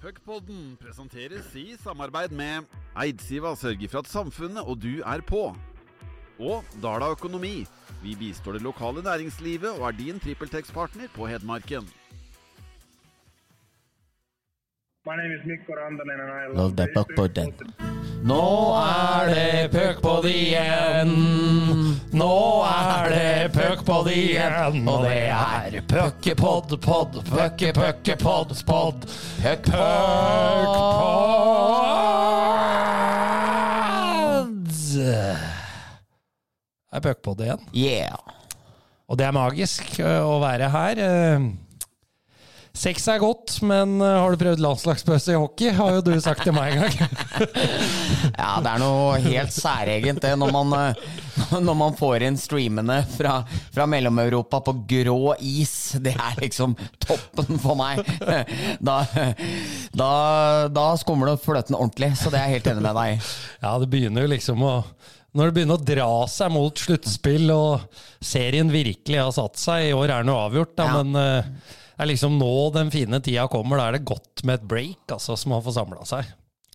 Puckpodden presenteres i samarbeid med Eidsiva sørger for at samfunnet og du er på. Og Dala Økonomi. Vi bistår det lokale næringslivet og er din TrippelTex-partner på Hedmarken. Love the puckpodden. Nå er det puckpod igjen. Nå er det puckpod igjen. Og det er puckepod, pod, pucke, pucke, pod, pod. Puckpod! Er puckpod igjen. Yeah. Og det er magisk øh, å være her. Sex er godt, men øh, har du prøvd landslagspause i hockey? Har jo du sagt til meg en gang. Ja, det er noe helt særegent det når man, eh, når man får inn streamene fra, fra Mellom-Europa på grå is. Det er liksom toppen for meg. Da, da, da skumler fløten ordentlig, så det er jeg helt enig med deg i. Ja, det begynner jo liksom å Når det begynner å dra seg mot sluttspill, og serien virkelig har satt seg I år er den jo avgjort, da, Ja. men øh, det er liksom nå den fine tida kommer. Da er det godt med et break, altså, som har fått samla seg.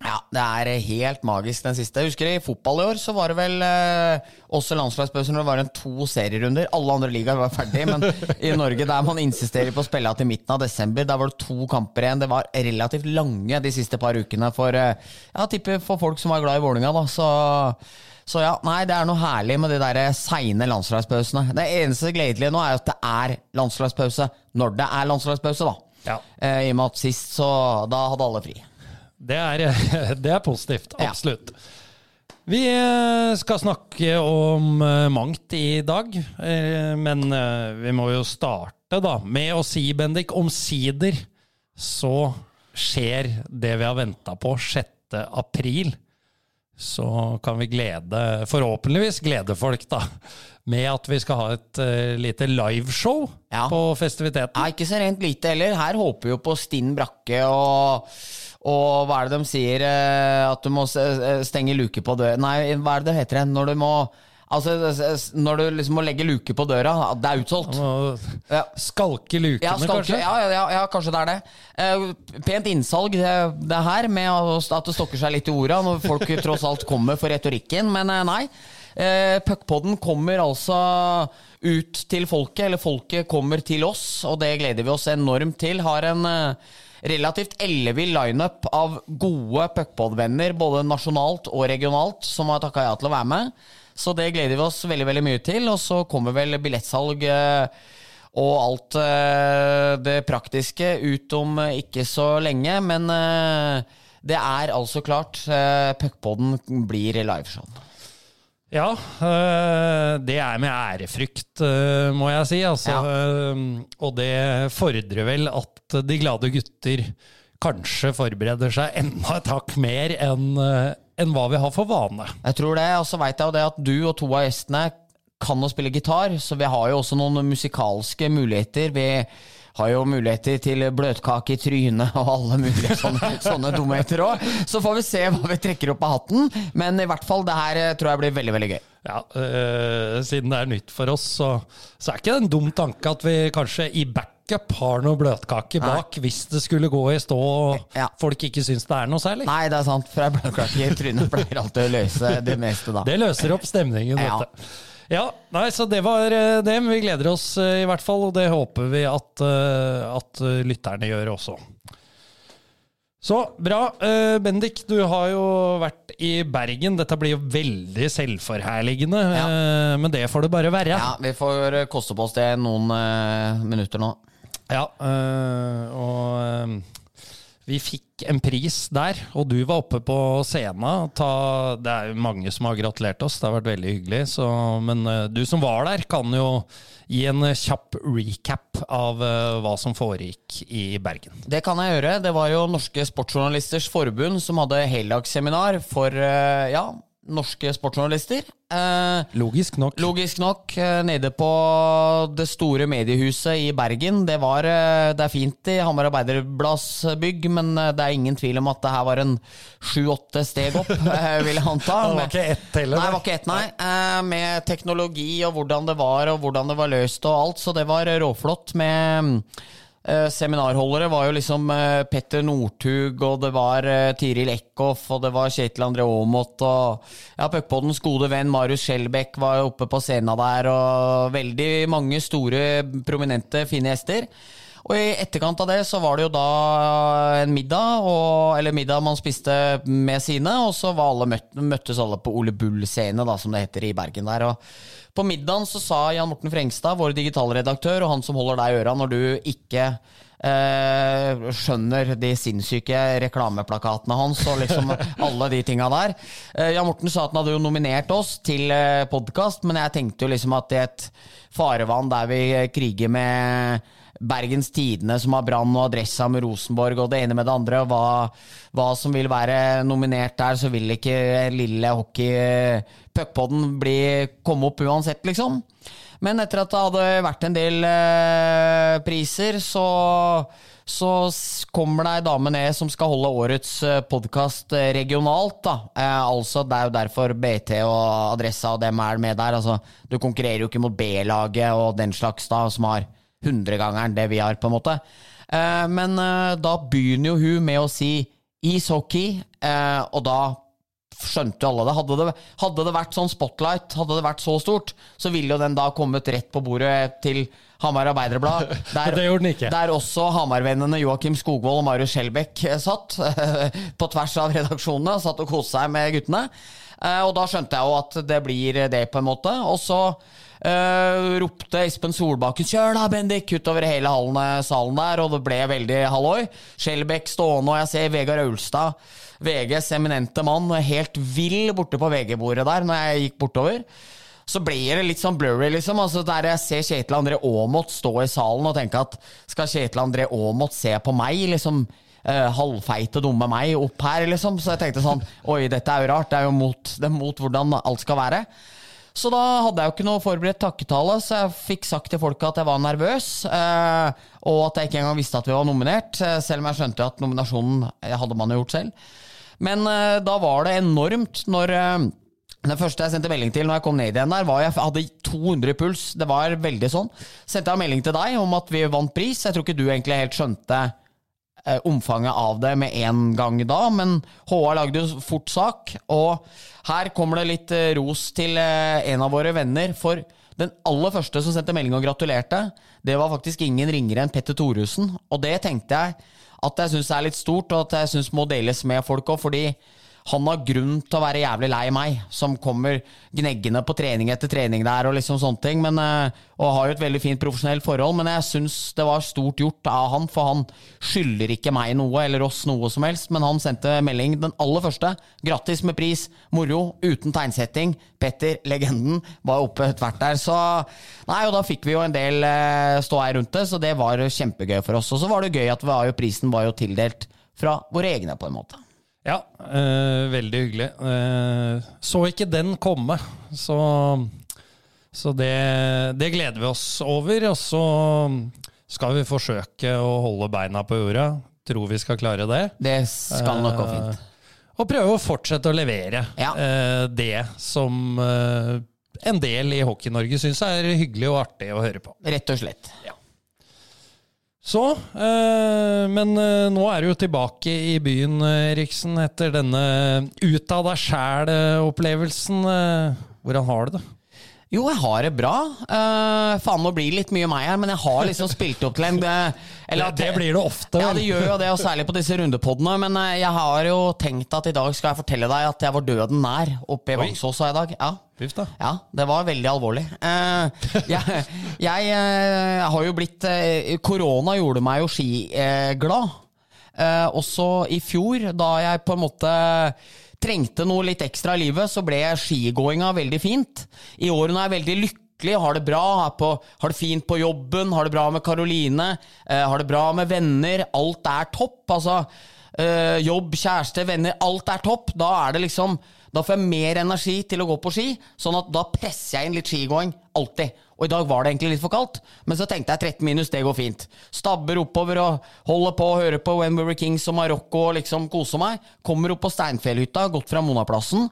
Ja, det er helt magisk den siste. Jeg husker I fotball i år så var det vel eh, også landslagspause når det var en to serierunder. Alle andre ligaer var ferdig, men i Norge der man insisterer på å spille til midten av desember, der var det to kamper igjen. Det var relativt lange de siste par ukene for, eh, ja, for folk som var glad i Vålinga da. Så, så ja, nei, det er noe herlig med de der seine landslagspausene. Det eneste gledelige nå er at det er landslagspause når det er landslagspause, da. Ja. Eh, I og med at sist så da hadde alle fri. Det er, det er positivt. Ja. Absolutt. Vi eh, skal snakke om eh, mangt i dag, eh, men vi må jo starte da med å si, Bendik, omsider så skjer det vi har venta på 6. april. Så kan vi glede, forhåpentligvis glede folk, da, med at vi skal ha et uh, lite liveshow Ja. på festiviteten. Nei, ikke så rent lite heller. Her håper vi jo på stinn brakke og og hva er det de sier? eh, At du må eh, stenge luke på døra Nei, hva er det det heter? Når du må Altså, når du liksom må legge luke på døra. Det er utsolgt. Ja. Skalke lukene, Ja, skalke, kanskje? ja, ja, ja, ja, kanskje det er det. Uh, pent innsalg, det, det her, med at det stokker seg litt i orda når folk tross alt kommer for retorikken, men uh, nei. Uh, Puckpodden kommer altså ut til folket, eller folket kommer til oss, og det gleder vi oss enormt til. Har en uh, relativt ellevill lineup av gode puckpod-venner, både nasjonalt og regionalt, som har takka ja til å være med. Så det gleder vi oss veldig veldig mye til. Og så kommer vel billettsalg eh, og alt eh, det praktiske ut om eh, ikke så lenge. Men det er altså klart. Puckpodden blir liveshow. Ja, det er med ærefrykt, må jeg si. Altså, ja. og det fordrer vel at de glade gutter kanskje forbereder seg enda et hakk mer enn enn hva vi har for vane. Jeg tror det, og så veit jeg jo det at du og to av gjestene kan å spille gitar, så vi har jo også noen musikalske muligheter. Vi har jo muligheter til bløtkake i trynet og alle mulige sånne, sånne dumheter òg. Så får vi se hva vi trekker opp av hatten, men i hvert fall, det her eh, tror jeg blir veldig, veldig gøy. Ja, øh, Siden det er nytt for oss, så, så er ikke det en dum tanke at vi kanskje i backup har noe bløtkake bak hvis det skulle gå i stå og Ja. folk ikke syns det er noe særlig. Nei, det er sant, for ei bløtkake i trynet pleier alltid å løse det meste, da. Det løser opp stemningen, Ja. dette. Ja, nei, så det var eh, det. men Vi gleder oss eh, i hvert fall, og det håper vi at, eh, at lytterne gjør også. Så bra. Bendik, du har jo vært i Bergen. Dette blir jo veldig selvforherligende, ja. men det får det bare være. Ja, vi får koste på oss det noen minutter nå. Ja, øh, og øh, vi fikk en pris der, og du var oppe på scenen. Det er jo mange som har gratulert oss, det har vært veldig hyggelig. Så, men øh, du som var der, kan jo gi en kjapp recap av hva som foregikk i Bergen. Det kan jeg gjøre. Det var jo Norske Sportsjournalisters Forbund som hadde heldagsseminar for eh, ja, norske sportsjournalister. Eh, Logisk nok. Logisk nok, eh, nede på det store mediehuset i Bergen. Det, var, eh, det er fint i Hamar Arbeiderblads bygg, men eh, det er ingen tvil om at det her var en sju-åtte steg opp, vil jeg anta. Det var ikke ett heller. Nei, det var ikke ett, nei. Eh, Med teknologi og hvordan det var, og hvordan det var løst og alt. Så det var råflott med seminarholdere var jo liksom eh, Petter Northug, og det var eh, Tiril Eckhoff, og det var Kjetil André Aamodt, og ja, Puckpoddens gode venn Marius Skjelbæk var oppe på scenen der, og veldig mange store, prominente, fine gjester. Og i etterkant av det så var det jo da en middag, og, eller middag man spiste med sine, og så var alle møtt, møttes alle på Ole Bull scene, da, som det heter i Bergen der. og på middagen så sa Jan Morten Frengstad, vår digitalredaktør, og han som holder deg i øra når du ikke eh, skjønner de sinnssyke reklameplakatene hans og liksom alle de tinga der. Eh, Jan Morten sa at han hadde jo nominert oss til eh, podkast, men jeg tenkte jo liksom at i et farevann der vi kriger med Bergens Tidende som har Brann og Adressa med Rosenborg og det ene med det andre, hva, hva som vil være nominert der, så vil ikke lille hockey puckpodden komme opp uansett, liksom. Men etter at det hadde vært en del eh, priser, så, så kommer det ei dame ned som skal holde årets eh, podkast eh, regionalt. da. Eh, altså, Det er jo derfor BT og Adressa og dem er med der. altså, Du konkurrerer jo ikke mot B-laget og den slags, da, som har hundregangeren det vi har, på en måte. Eh, men eh, da begynner jo hun med å si ishockey, eh, og da skjønte jo alle det. Hadde, det. hadde det vært sånn spotlight, hadde det vært så stort, så ville jo den da kommet rett på bordet til Hamar Arbeiderblad. Der, det gjorde den ikke. Der også Hamar-vennene Joakim Skogvold og Marius Skjelbæk satt, på tvers av redaksjonene, satt og koste seg med guttene. Og da skjønte jeg jo at det blir det, på en måte. Og så Uh, ropte Espen Solbakken 'kjør da, Bendik!' utover hele hallen, eh, salen der, og det ble veldig halloi. Skjelbæk stående, og jeg ser Vegard Aulstad, VGs eminente mann, helt vill borte på VG-bordet der når jeg gikk bortover. Så blir det litt sånn blurry, liksom. Altså, der jeg ser Kjetil André Aamodt stå i salen og tenke at skal Kjetil André Aamodt se på meg, liksom? Uh, halvfeite, dumme meg opp her, liksom. Så jeg tenkte sånn Oi, dette er jo rart. Det er jo mot, det er mot hvordan alt skal være. Så da hadde jeg jo ikke noe forberedt takketale, så jeg fikk sagt til folka at jeg var nervøs. Eh, og at jeg ikke engang visste at vi var nominert, eh, selv om jeg skjønte at nominasjonen eh, hadde man jo gjort selv. Men eh, da var det enormt når eh, det første jeg sendte melding til når jeg kom ned igjen der, var jeg hadde 200 puls. Det var veldig sånn. Sendte jeg melding til deg om at vi vant pris. Jeg tror ikke du egentlig helt skjønte Eh, omfanget av det med en gang da, men HA lagde jo fort sak. Og her kommer det litt eh, ros til eh, en av våre venner. For den aller første som sendte melding og gratulerte, det var faktisk ingen ringere enn Petter Thoresen. Og det tenkte jeg at jeg syns er litt stort, og at jeg syns må deles med folk òg, fordi han har grunn til å være jævlig lei meg, som kommer gneggende på trening etter trening der, og liksom sånne ting, men, eh, og har jo et veldig fint profesjonelt forhold, men jeg syns det var stort gjort av han, for han skylder ikke meg noe, eller oss noe som helst, men han sendte melding den aller første. Grattis med pris, moro, uten tegnsetting. Petter, legenden, var oppe tvert der, så Nei, og da fikk vi jo en del stå her rundt det, så det var kjempegøy for oss. Og så var det gøy at var jo, prisen var jo tildelt fra våre egne, på en måte. Ja, øh, veldig hyggelig. Uh, så ikke den komme, så, så det, det, gleder vi oss over. Og så skal vi forsøke å holde beina på jorda. Tror vi skal klare det. Det skal nok gå fint. Uh, og prøve å fortsette å levere ja. uh, det som en del i Hockey-Norge syns er hyggelig og artig å høre på. Rett og slett. Ja. Så, øh, men øh, nå er du jo tilbake i byen, Eriksen, etter denne ut av deg sjæl-opplevelsen. Hvordan har du det? Jo, jeg har det bra. Faen, nå blir det litt mye meg her, men jeg har liksom spilt opp til en eller, det, det, blir det ofte. Ja, det gjør jo det, og særlig på disse rundepoddene. Men uh, jeg har jo tenkt at i dag skal jeg fortelle deg at jeg var døden nær oppe i Vangsåsa i dag. Ja. ja, det var veldig alvorlig. jeg, jeg har jo blitt Korona gjorde meg jo skiglad. også i fjor, da jeg på en måte trengte noe litt ekstra i livet, så ble skigåinga veldig fint. I år nå er jeg veldig lykkelig, har det bra, på, har det fint på jobben, har det bra med Karoline, eh, har det bra med venner. Alt er topp. Altså, eh, jobb, kjæreste, venner, alt er topp. Da er liksom Da får jeg mer energi til å gå på ski, sånn at da presser jeg inn litt skigåing. Alltid. Og i dag var det egentlig litt for kaldt, men så tenkte jeg 13 minus, det går fint. Stabber oppover og holder på å høre på When We Were Kings og Marokko og liksom koser meg. Kommer opp på Steinfjellhytta, gått fra Monaplassen.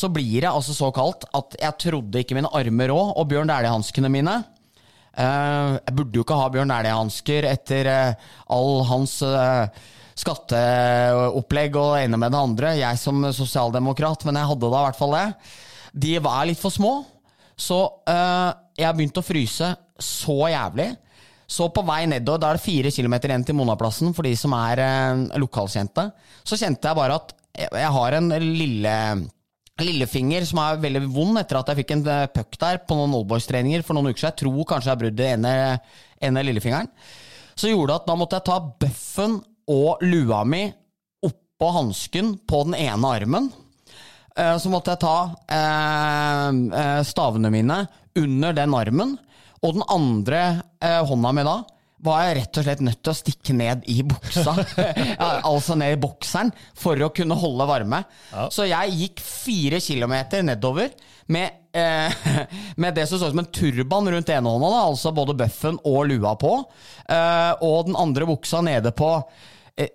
Så blir det altså så kaldt at jeg trodde ikke mine armer rå, og Bjørn Dæhlie-hanskene mine Uh, jeg burde jo ikke ha Bjørn Dæhlie-hansker etter uh, all hans uh, skatteopplegg og det ene med det andre. Jeg som sosialdemokrat, men jeg hadde da i hvert fall det. De var litt for små, så jeg begynte å fryse så jævlig. Så på vei nedover, da er det fire kilometer igjen til Monaplassen for de som er lokalkjente, så kjente jeg bare at jeg har en lille lillefinger som er veldig vond etter at jeg fikk en eh, puck der på noen oldboys-treninger for noen uker siden. Jeg tror kanskje jeg den ene, ene lillefingeren. Så gjorde det at da måtte jeg ta bøffen og lua mi oppå hansken på den ene armen. Eh, Så måtte jeg ta eh, stavene mine under den armen, og den andre hånda mi da var jeg rett og slett nødt til å stikke ned i buksa. Altså ned i bokseren, for å kunne holde varme. Så jeg gikk fire kilometer nedover med, eh, med det som så ut som en turban rundt ene hånda, da, altså både bøffen og lua på, eh, og den andre buksa nede på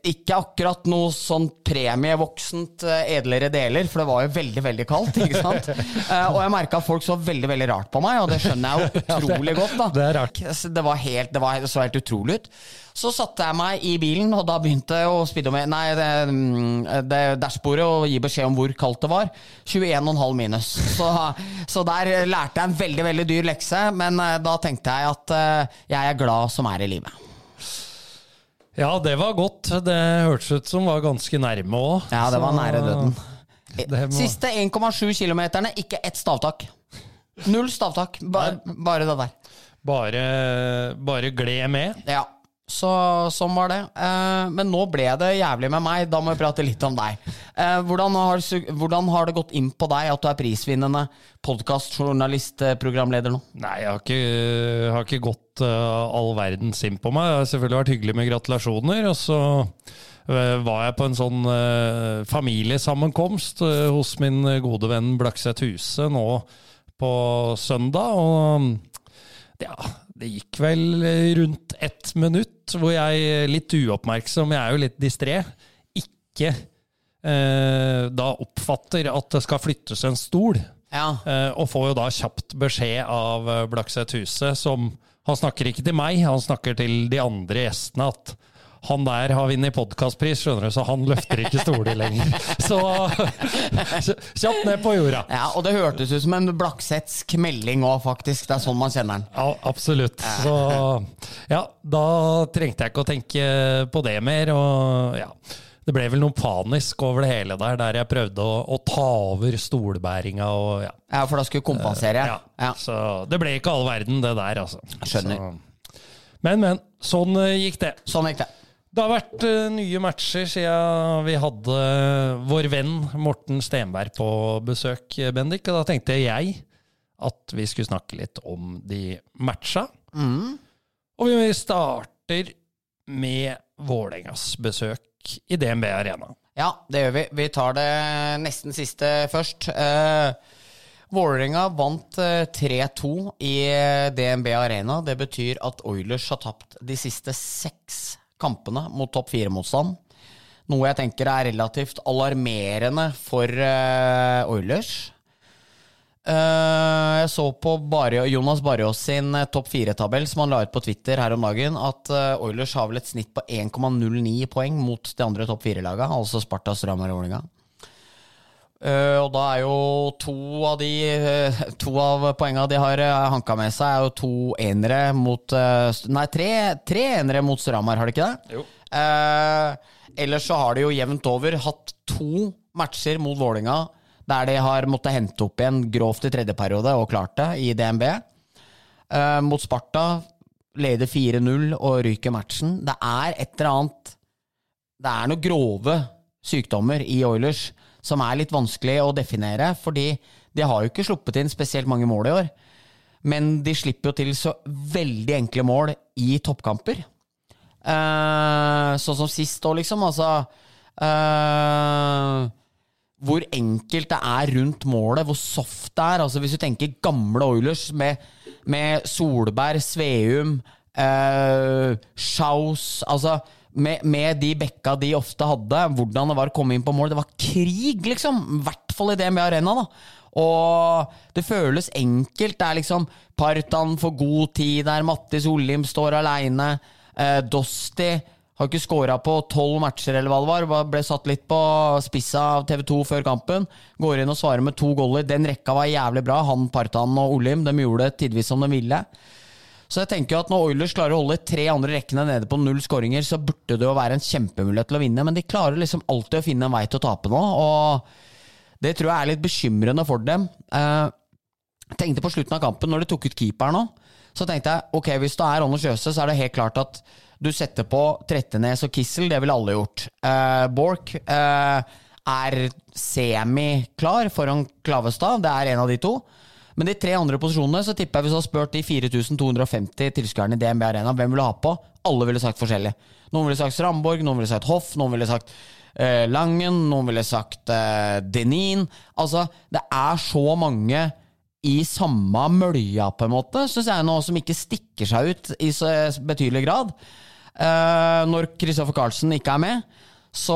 ikke akkurat noe sånn premievoksent eh, edlere deler, for det var jo veldig, veldig kaldt. ikke sant? Eh, og jeg merka at folk så veldig veldig rart på meg, og det skjønner jeg jo utrolig godt. da. Det er rart. Det var helt, det, var, det så helt utrolig ut. Så satte jeg meg i bilen, og da begynte jeg å med, Nei, det, mm, det dashbordet og gi beskjed om hvor kaldt det var. 21,5 minus. Så, så der lærte jeg en veldig, veldig dyr lekse, men eh, da tenkte jeg at eh, jeg er glad som er i livet. Ja, det var godt. Det hørtes ut som var ganske nærme òg. Ja, det var nære døden. Må- Siste 1,7 kilometerne, ikke ett stavtak. Null stavtak. Ba, bare det der. Bare, bare gled med. Ja, så sånn var det. Eh, men nå ble det jævlig med meg. Da må vi prate litt om deg. Eh, hvordan, har, hvordan har det gått inn på deg at du er prisvinnende podkastjournalist, eh, programleder nå? Nei, jeg har ikke, har ikke gått uh, all verdens inn på meg. Det har selvfølgelig vært hyggelig med gratulasjoner. Og så uh, var jeg på en sånn uh, familiesammenkomst hos min gode venn Blakseth Huse nå på søndag. Og ja, det gikk vel rundt ett minutt hvor jeg, litt uoppmerksom, jeg er jo litt distré, ikke eh, da oppfatter at det skal flyttes en stol. Ja. Eh, og får jo da kjapt beskjed av eh, Blakseth Huset, som Han snakker ikke til meg, han snakker til de andre gjestene, at han der har vunnet podkastpris, skjønner du, så han løfter ikke stoler lenger. Så kjapt ned på jorda. ja, Og det hørtes ut som en Blaksetsk melding òg, faktisk. Det er sånn man kjenner den. Ja, absolutt. Så ja, da trengte jeg ikke å tenke på det mer. Og ja, det ble vel noe panisk over det hele der, der jeg prøvde å, å ta over stolbæringa og ja. Ja, For da skulle kompensere? Ja. Ja. Så det ble ikke all verden, det der, altså. Skjønner. Så, men, men. Sånn eh, gikk det. Sånn gikk det. Det har vært eh, nye matcher siden vi hadde vår venn Morten Stenberg på besøk, eh, Bendik. Og da tenkte jeg at vi skulle snakke litt om de matcha. Og vi starter med Vålerengas besøk i DNB Arena. Ja, det gjør vi. Vi tar det nesten siste først. Uh, Vålerenga vant eh, 3-2 i eh, DNB Arena. Det betyr at Oilers har tapt de siste seks kampene mot topp fire-motstand. Noe jeg tenker er relativt alarmerende for uh, Oilers. Uh, jeg så på Barrio, Jonas Barrios sin eh, topp fire-tabell som han la ut på Twitter her om dagen, at uh, Oilers har vel et snitt på 1,09 poeng mot de andre topp fire-laga, altså Sparta, Storhamar og Vålerenga. Eh, og da er jo to av de eh, To av poengene de har uh, hanka med seg, er jo to enere mot eh, Nei, tre, tre enere mot Stramar, har de ikke det? Jo. Eh, ellers så har de jo jevnt over hatt to matcher mot Vålinga der de har måttet hente opp igjen grovt i tredje periode og klart det i DNB. Eh, mot Sparta leder 4-0 og ryker matchen. Det er et eller annet Det er noen grove sykdommer i Oilers som er litt vanskelig å definere, fordi de har jo ikke sluppet inn spesielt mange mål i år. Men de slipper jo til så veldig enkle mål i toppkamper. Eh, sånn som sist òg, liksom. Altså eh, Hvor enkelt det er rundt målet, hvor soft det er. Altså Hvis du tenker gamle Oilers med, med Solberg, Sveum, uh, Schaus Altså med, med de bekka de ofte hadde, hvordan det var å komme inn på mål. Det var krig, liksom! I hvert fall i DNB Arena. da Og det føles enkelt. Det er liksom Partan får god tid der, Mattis Olim står aleine. Eh, Dosti har ikke scora på tolv matcher, eller hva det var. Ble satt litt på spissa av TV2 før kampen. Går inn og svarer med to goller. Den rekka var jævlig bra. Han, Partan og Olim de gjorde det tidvis som de ville. Så jeg tenker at når Oilers klarer å holde tre andre rekkene nede på null skåringer, så burde det jo være en kjempemulighet til å vinne, men de klarer liksom alltid å finne en vei til å tape nå, og det tror jeg er litt bekymrende for dem. Eh, jeg tenkte på slutten av kampen, når de tok ut keeperen nå, så tenkte jeg ok, hvis det er Anders Jøse, så er det helt klart at du setter på Trettenes og Kissel, det ville alle gjort. Eh, Borch eh, er semiklar foran Klavestad, det er en av de to. Men de tre andre posisjonene så tipper jeg hvis du har spurt de 4250 tilskuerne i DNB Arena hvem vil du ha på, alle ville sagt forskjellig. Noen ville sagt Ramborg, noen ville sagt Hoff, noen ville sagt eh, Langen, noen ville sagt eh, Denin. Altså, det er så mange i samme mølja, på en måte, syns jeg nå, som ikke stikker seg ut i så betydelig grad. Eh, når Kristoffer Carlsen ikke er med. Så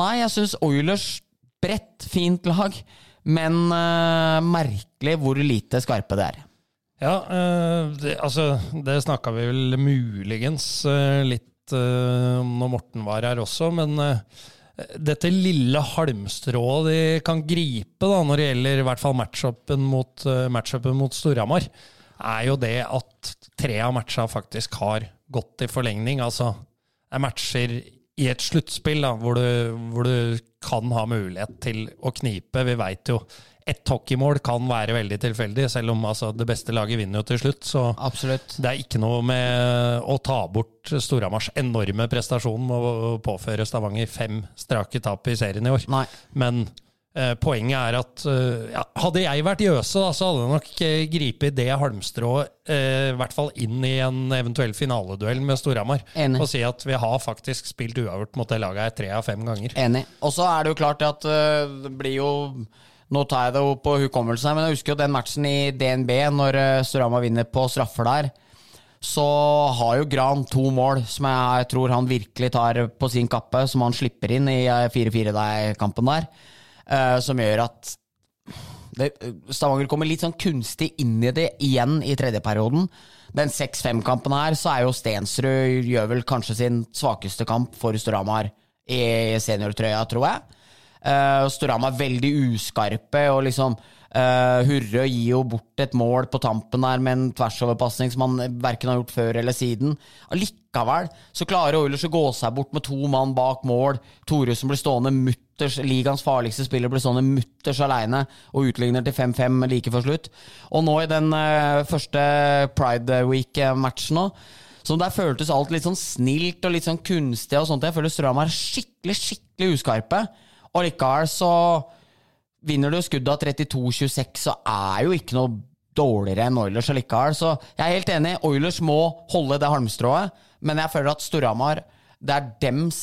nei, jeg syns Oilers bredt, fint lag, men uh, merkelig hvor lite skarpe det er. Ja, uh, det, altså det snakka vi vel muligens uh, litt om når Morten var her også, men dette lille halmstrået de kan gripe da, når det gjelder i hvert fall matchupen mot, matchupen mot Storhamar, er jo det at tre av matcha faktisk har gått i forlengning. Altså, det er matcher i et sluttspill hvor, du, hvor du kan ha mulighet til å knipe. Vi veit jo ett hockeymål kan være veldig tilfeldig, selv om altså, det beste laget vinner jo til slutt. Så Absolutt. det er ikke noe med å ta bort Storhamars enorme prestasjon med å påføre Stavanger fem strake tap i serien i år. Nei. Men poenget er at eh, ja, hadde jeg vært Jøse, da, så hadde jeg nok eh, gripet det halmstrået eh, i hvert fall inn i en eventuell finaleduell med Storhamar. Og si at vi har faktisk spilt uavgjort mot det laget her tre av fem ganger. Enig. Og så er det jo klart at det blir jo Nå tar jeg det jo på hukommelsen, men jeg husker jo den matchen i DNB, når Storhamar vinner på straffer der. Så har jo Gran to mål som jeg tror han virkelig tar på sin kappe, som han slipper inn i øh, 4-4-kampen der. Øh, som gjør at det, Stavanger kommer litt sånn kunstig inn i det igjen i tredje perioden. Den 6-5-kampen her, så er jo Stensrud gjør vel kanskje sin svakeste kamp for Storhamar i seniortrøya, tror jeg. Uh, Storhamar veldig uskarpe, og liksom uh, Hurre gir jo bort et mål på tampen der med en tversoverpasning som han verken har gjort før eller siden. Allikevel så klarer Oilers å gå seg bort med to mann bak mål. Thoresen blir stående mutters, ligaens farligste spiller blir stående mutters aleine og utligner til 5-5 like før slutt. Og nå i den uh, første Pride Week-matchen nå så der føltes alt litt sånn snilt og litt sånn kunstig. og sånt. Jeg føler Strøm er skikkelig, skikkelig uskarpe. Og likevel så vinner du skuddet av 32-26, så er jo ikke noe dårligere enn Oilers allikevel. Så jeg er helt enig. Oilers må holde det halmstrået, men jeg føler at Storhamar Det er dems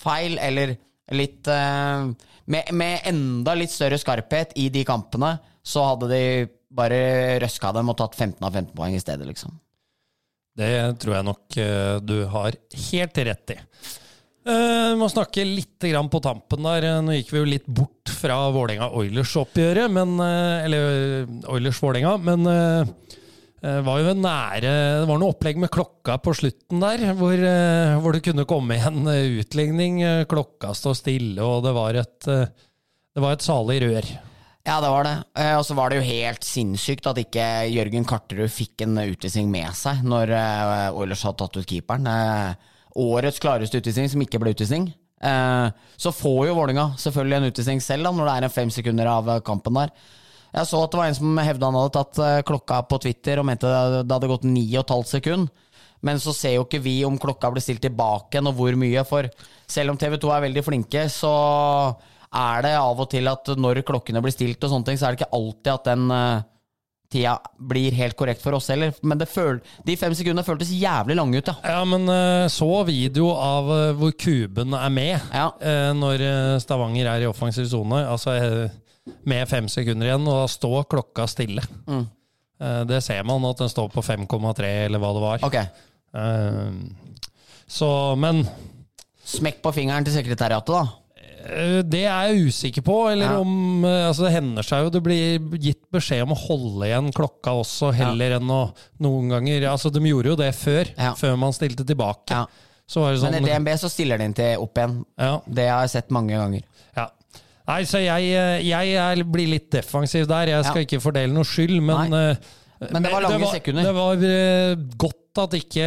feil, eller litt eh, med, med enda litt større skarphet i de kampene, så hadde de bare røska dem og tatt 15 av 15 poeng i stedet, liksom. Det tror jeg nok eh, du har helt rett i. Uh, må snakke litt på tampen der. Nå gikk vi jo litt bort fra Vålerenga-Oilers-oppgjøret, uh, Eller Oilers-Vålerenga, men det var jo nære Det var noe opplegg med klokka på slutten der, hvor, hvor det kunne komme en utligning. Klokka står stille, og det var et, det var et salig rør. Ja, det var det. Eh, og så var det jo helt sinnssykt at ikke Jørgen Karterud fikk en utvisning med seg når eh, Oilers hadde tatt ut keeperen. Eh, årets klareste utvisning som ikke ble utvisning. Eh, så får jo Vålinga selvfølgelig en utvisning selv da, når det er en fem sekunder av eh, kampen der. Jeg så at det var en som hevda han hadde tatt eh, klokka på Twitter og mente det hadde gått ni og et halvt sekund. Men så ser jo ikke vi om klokka blir stilt tilbake igjen, og hvor mye. For selv om TV 2 er veldig flinke, så er det av og til at når klokkene blir stilt, og sånne ting, så er det ikke alltid at den tida blir helt korrekt for oss heller. Men de fem sekundene føltes jævlig lange ut, ja. Ja, men uh, så video av uh, hvor kuben er med Ja. når Stavanger er i offensiv sone. Altså med fem sekunder igjen, og da står klokka stille. Mm. det ser man at den står på 5,3, eller hva det var. Ok. så, men Smekk på fingeren til sekretariatet, da. Eh, Det er jeg usikker på. Eller Ja. om eh, Altså, det hender seg jo det blir gitt beskjed om å holde igjen klokka også, heller enn å noen ganger Altså, de gjorde jo det før. Ja. Før man stilte tilbake. Ja. Så var det sånn Men i DNB så stiller de den til opp igjen. ja, Det har jeg sett mange ganger. ja. Nei, så jeg, eh, jeg blir litt defensiv der. Jeg skal Ja. ikke fordele noe skyld, men eh, Men det var lange sekunder. Det var eh, godt at ikke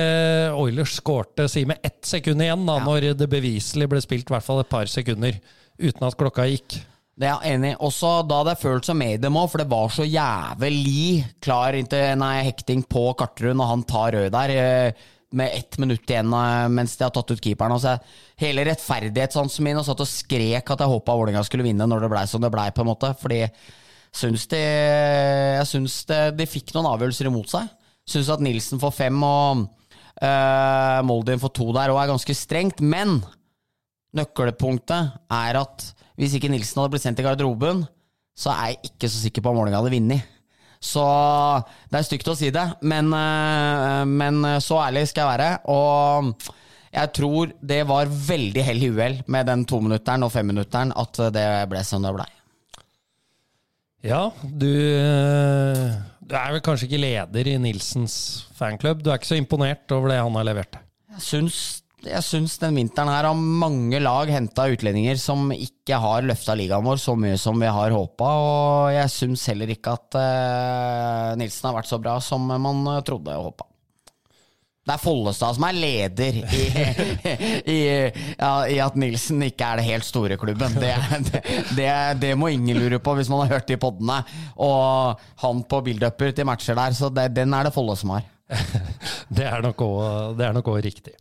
Oilers skårte si med ett sekund igjen, da, Ja. når det beviselig ble spilt i hvert fall et par sekunder uten at klokka gikk. Det er jeg enig i. Også da det føltes som medium òg, for det var så jævlig klar inntil nei, hekting på Karterud når han tar rød der. eh, Med ett minutt igjen eh, mens de har tatt ut keeperen. Og så hele rettferdighetssansen min og satt og skrek at jeg håpa Vålerenga skulle vinne når det blei som det blei, på en måte. Fordi syns de, jeg syns de, de fikk noen avgjørelser imot seg. Syns at Nilsen får fem og uh, Moldin får to der, og er ganske strengt. Men nøkkelpunktet er at hvis ikke Nilsen hadde blitt sendt i garderoben, så er jeg ikke så sikker på om Vålerenga hadde vunnet. Så det er stygt å si det, men, eh, men så ærlig skal jeg være. Og jeg tror det var veldig hell i uhell med den tominutteren og femminutteren at det ble som det blei. Ja, du, eh, du er vel kanskje ikke leder i Nilsens fanklubb. Du er ikke så imponert over det han har levert? Jeg syns, jeg syns den vinteren her har mange lag henta utlendinger som ikke har løfta ligaen vår så mye som vi har håpa, og jeg syns heller ikke at uh, Nilsen har vært så bra som man eh, trodde og håpa. Det er Follestad som er leder i, i, ja, i at Nilsen ikke er det helt store klubben. Det, det, det, det må ingen lure på hvis man har hørt de poddene. Og han på build-uper til matcher der, så den er det Folle som har. Det er nok òg riktig.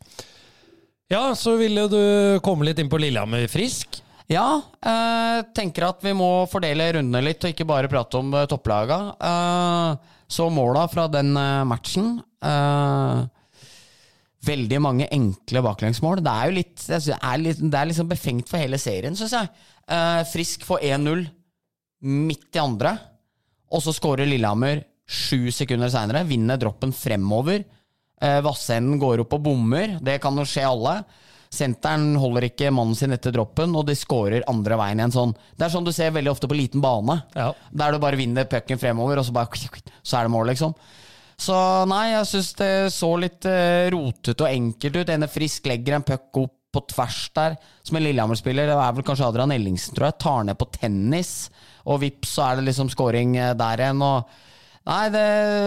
Ja, så ville du komme litt inn på Lillehammer Frisk. Ja, eh, tenker at vi må fordele rundene litt, og ikke bare prate om eh, topplaga. Eh, så måla fra den eh, matchen eh, Veldig mange enkle baklengsmål. Det er jo litt, det er litt Det er liksom befengt for hele serien, syns jeg. Uh, Frisk får 1-0 midt i andre, og så skårer Lillehammer sju sekunder seinere. Vinner droppen fremover. Uh, Vassenden går opp og bommer. Det kan jo skje alle. Senteren holder ikke mannen sin etter droppen, og de scorer andre veien igjen sånn. Det er sånn du ser veldig ofte på liten bane. Ja. Der du bare vinner pucken fremover, og så bare Så er det mål, liksom. Så nei, jeg syns det så litt uh, rotete og enkelt ut. Ene Frisk legger en puck opp på tvers der, som en Lillehammer-spiller. Det er vel kanskje Adrian Ellingsen, tror jeg. Tar ned på tennis, og vips, så er det liksom scoring eh, der igjen. og Nei, det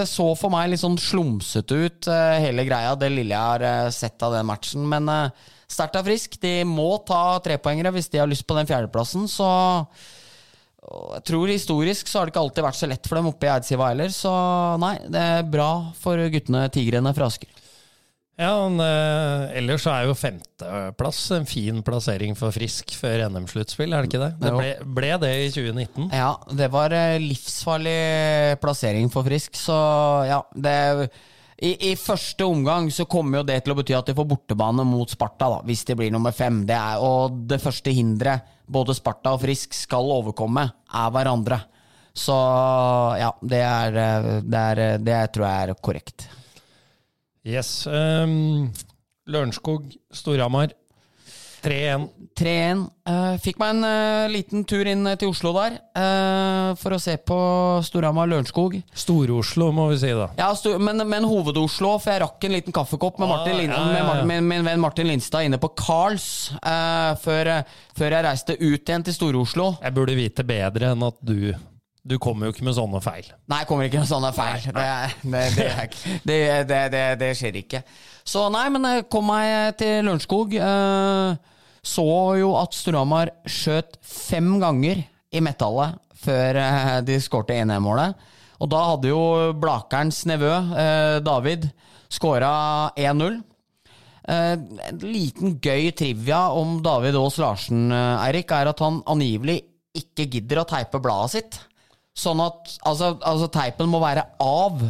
så for meg litt sånn slumsete ut, eh, hele greia, det lille jeg har sett av den matchen. Men sterkt er frisk. De må ta trepoengere hvis de har lyst på den fjerdeplassen. Så og jeg tror historisk så har det ikke alltid vært så lett for dem oppe i Eidsiva heller. Så nei, det er bra for guttene Tigrene fra Asker. Ja, men, eh, ellers så er jo femteplass en fin plassering for Frisk før NM-sluttspill, er det ikke det? Det ble, ble det i 2019. Ja, det var eh, livsfarlig plassering for Frisk, så ja det i, I første omgang så kommer jo det til å bety at de får bortebane mot Sparta, da, hvis de blir nummer fem. Det er, og det første hinderet både Sparta og Frisk skal overkomme, er hverandre. Så ja, det er, det, er, det tror jeg er korrekt. Yes. Um, Lørenskog, Storhamar. 3-1. 3-1. Eh, fikk meg en eh, liten tur inn til Oslo der, eh, for å se på Storhamar-Lørenskog. Stor-Oslo, må vi si, da. Ja, men, men Hoved-Oslo, for jeg rakk en liten kaffekopp med, Ah, Martin Lin ja, ja, ja. Med min venn Martin Lindstad inne på Carls eh, før, eh, før jeg reiste ut igjen til Stor-Oslo. Jeg burde vite bedre enn at du Du kommer jo ikke med sånne feil. Nei, jeg kommer ikke med sånne feil. Det, er- det, det, det, det, skjer ikke. Så nei, men jeg kom meg til Lørenskog. Eh, så jo at Storhamar skjøt fem ganger i metallet før eh, de skårte 1-1-målet. Og da hadde jo Blakerens nevø, eh, David, skåra 1-0. Eh, en liten gøy trivia om David Aas Larsen, Eirik, er at han angivelig ikke gidder å teipe bladet sitt. Sånn at altså, altså teipen må være av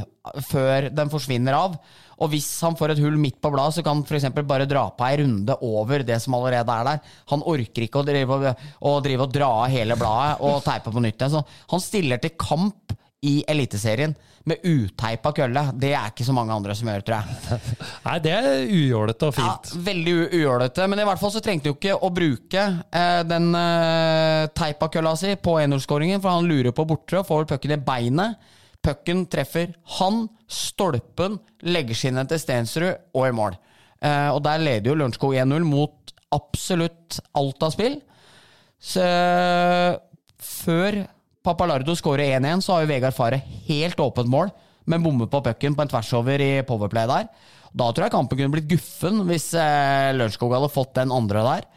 før den forsvinner av. Og hvis han får et hull midt på bladet, så kan han f.eks. bare dra på ei runde over det som allerede er der. Han orker ikke å drive og, å drive og dra av hele bladet og teipe på nytt igjen. Han stiller til kamp i Eliteserien med uteipa kølle. Det er ikke så mange andre som gjør, tror jeg. Nei, det er ujålete og Ja, fint. veldig u- ujålete, men i hvert fall så trengte du ikke å bruke eh, den eh, teipa kølla si på 1-0-skåringen, for han lurer på bortre og får pucken i beinet. Pucken treffer han, stolpen, leggeskinnet til Stensrud og i mål. Eh, og der leder jo Lørenskog 1-0 mot absolutt alt av spill. Så før Papalardo skårer 1-1, så har jo Vegard Fare helt åpent mål, men bommer på pucken på en tversover i powerplay der. Da tror jeg kampen kunne blitt guffen hvis eh, Lørenskog hadde fått den andre der.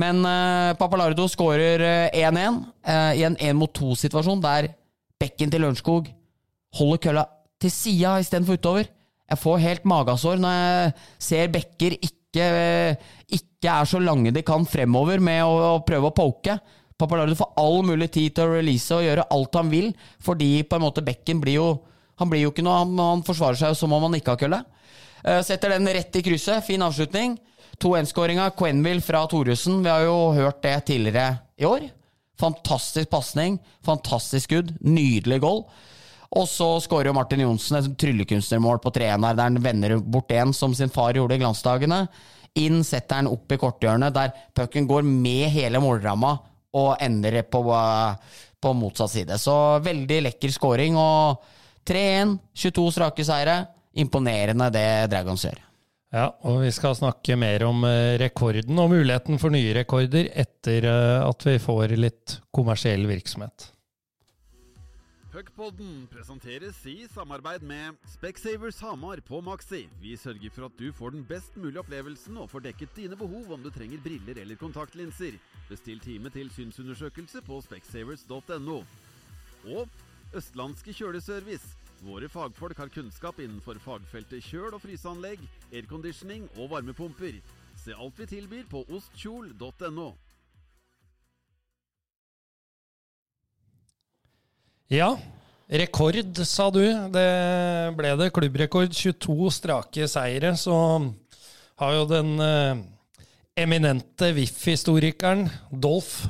Men eh, Papalardo skårer eh, 1-1 eh, i en 1 mot 2-situasjon der bekken til Lørenskog holder kølla til sida istedenfor utover. Jeg får helt magasår når jeg ser bekker ikke, ikke er så lange de kan fremover med å, å prøve å poke. Papalardo får all mulig tid til å release og gjøre alt han vil, fordi på en måte bekken blir jo Han blir jo ikke noe, han, han forsvarer seg jo som om han ikke har kølle. Eh, Setter den rett i krysset. Fin avslutning. 2-1-skåringa Quenville fra Thoresen. Vi har jo hørt det tidligere i år. Fantastisk pasning, fantastisk skudd, nydelig goal. Og så skårer jo Martin Johnsen et tryllekunstnermål på 3-1 der, han vender bort en som sin far gjorde i glansdagene. Inn setter han opp i korthjørnet, der pucken går med hele målramma og ender på, på motsatt side. Så veldig lekker scoring. Og 3-1, 22 strake seire. Imponerende det Dragons gjør. Ja, og vi skal snakke mer om eh, rekorden og muligheten for nye rekorder etter eh, at vi får litt kommersiell virksomhet. Puckpodden presenteres i samarbeid med Specsavers Hamar på Maxi. Vi sørger for at du får den best mulige opplevelsen og får dekket dine behov om du trenger briller eller kontaktlinser. Bestill time til synsundersøkelse på specsavers.no. Og Østlandske kjøleservice. Våre fagfolk har kunnskap innenfor fagfeltet kjøl- og fryseanlegg, airconditioning og varmepumper. Se alt vi tilbyr på ostkjol.no. Ja, rekord, sa du. Det ble det. Klubbrekord. 22 strake seire. Så har jo den eh, eminente VIF-historikeren Dolph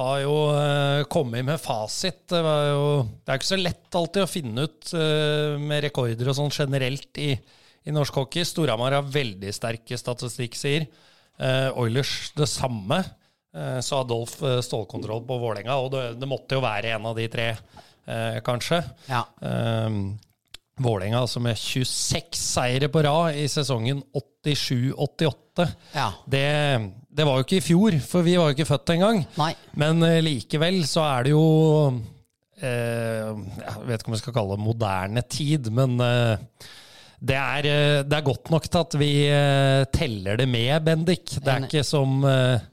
har jo eh, kommet med fasit. Det, jo, det er ikke så lett alltid å finne ut eh, med rekorder og sånn generelt i, i norsk hockey. Storhamar har veldig sterke statistikk, sier. Eh, Oilers det samme. Eh, så Adolf eh, stålkontroll på Vålerenga, og det, det måtte jo være en av de tre, eh, kanskje. Ja. Um, Vålerenga altså med 26 seire på rad i sesongen 87-88. Ja. Det, det var jo ikke i fjor, for vi var jo ikke født engang. Nei. Men likevel så er det jo eh, Jeg vet ikke om jeg skal kalle det moderne tid, men eh, det, er, det er godt nok til at vi eh, teller det med, Bendik. Det er ikke som eh,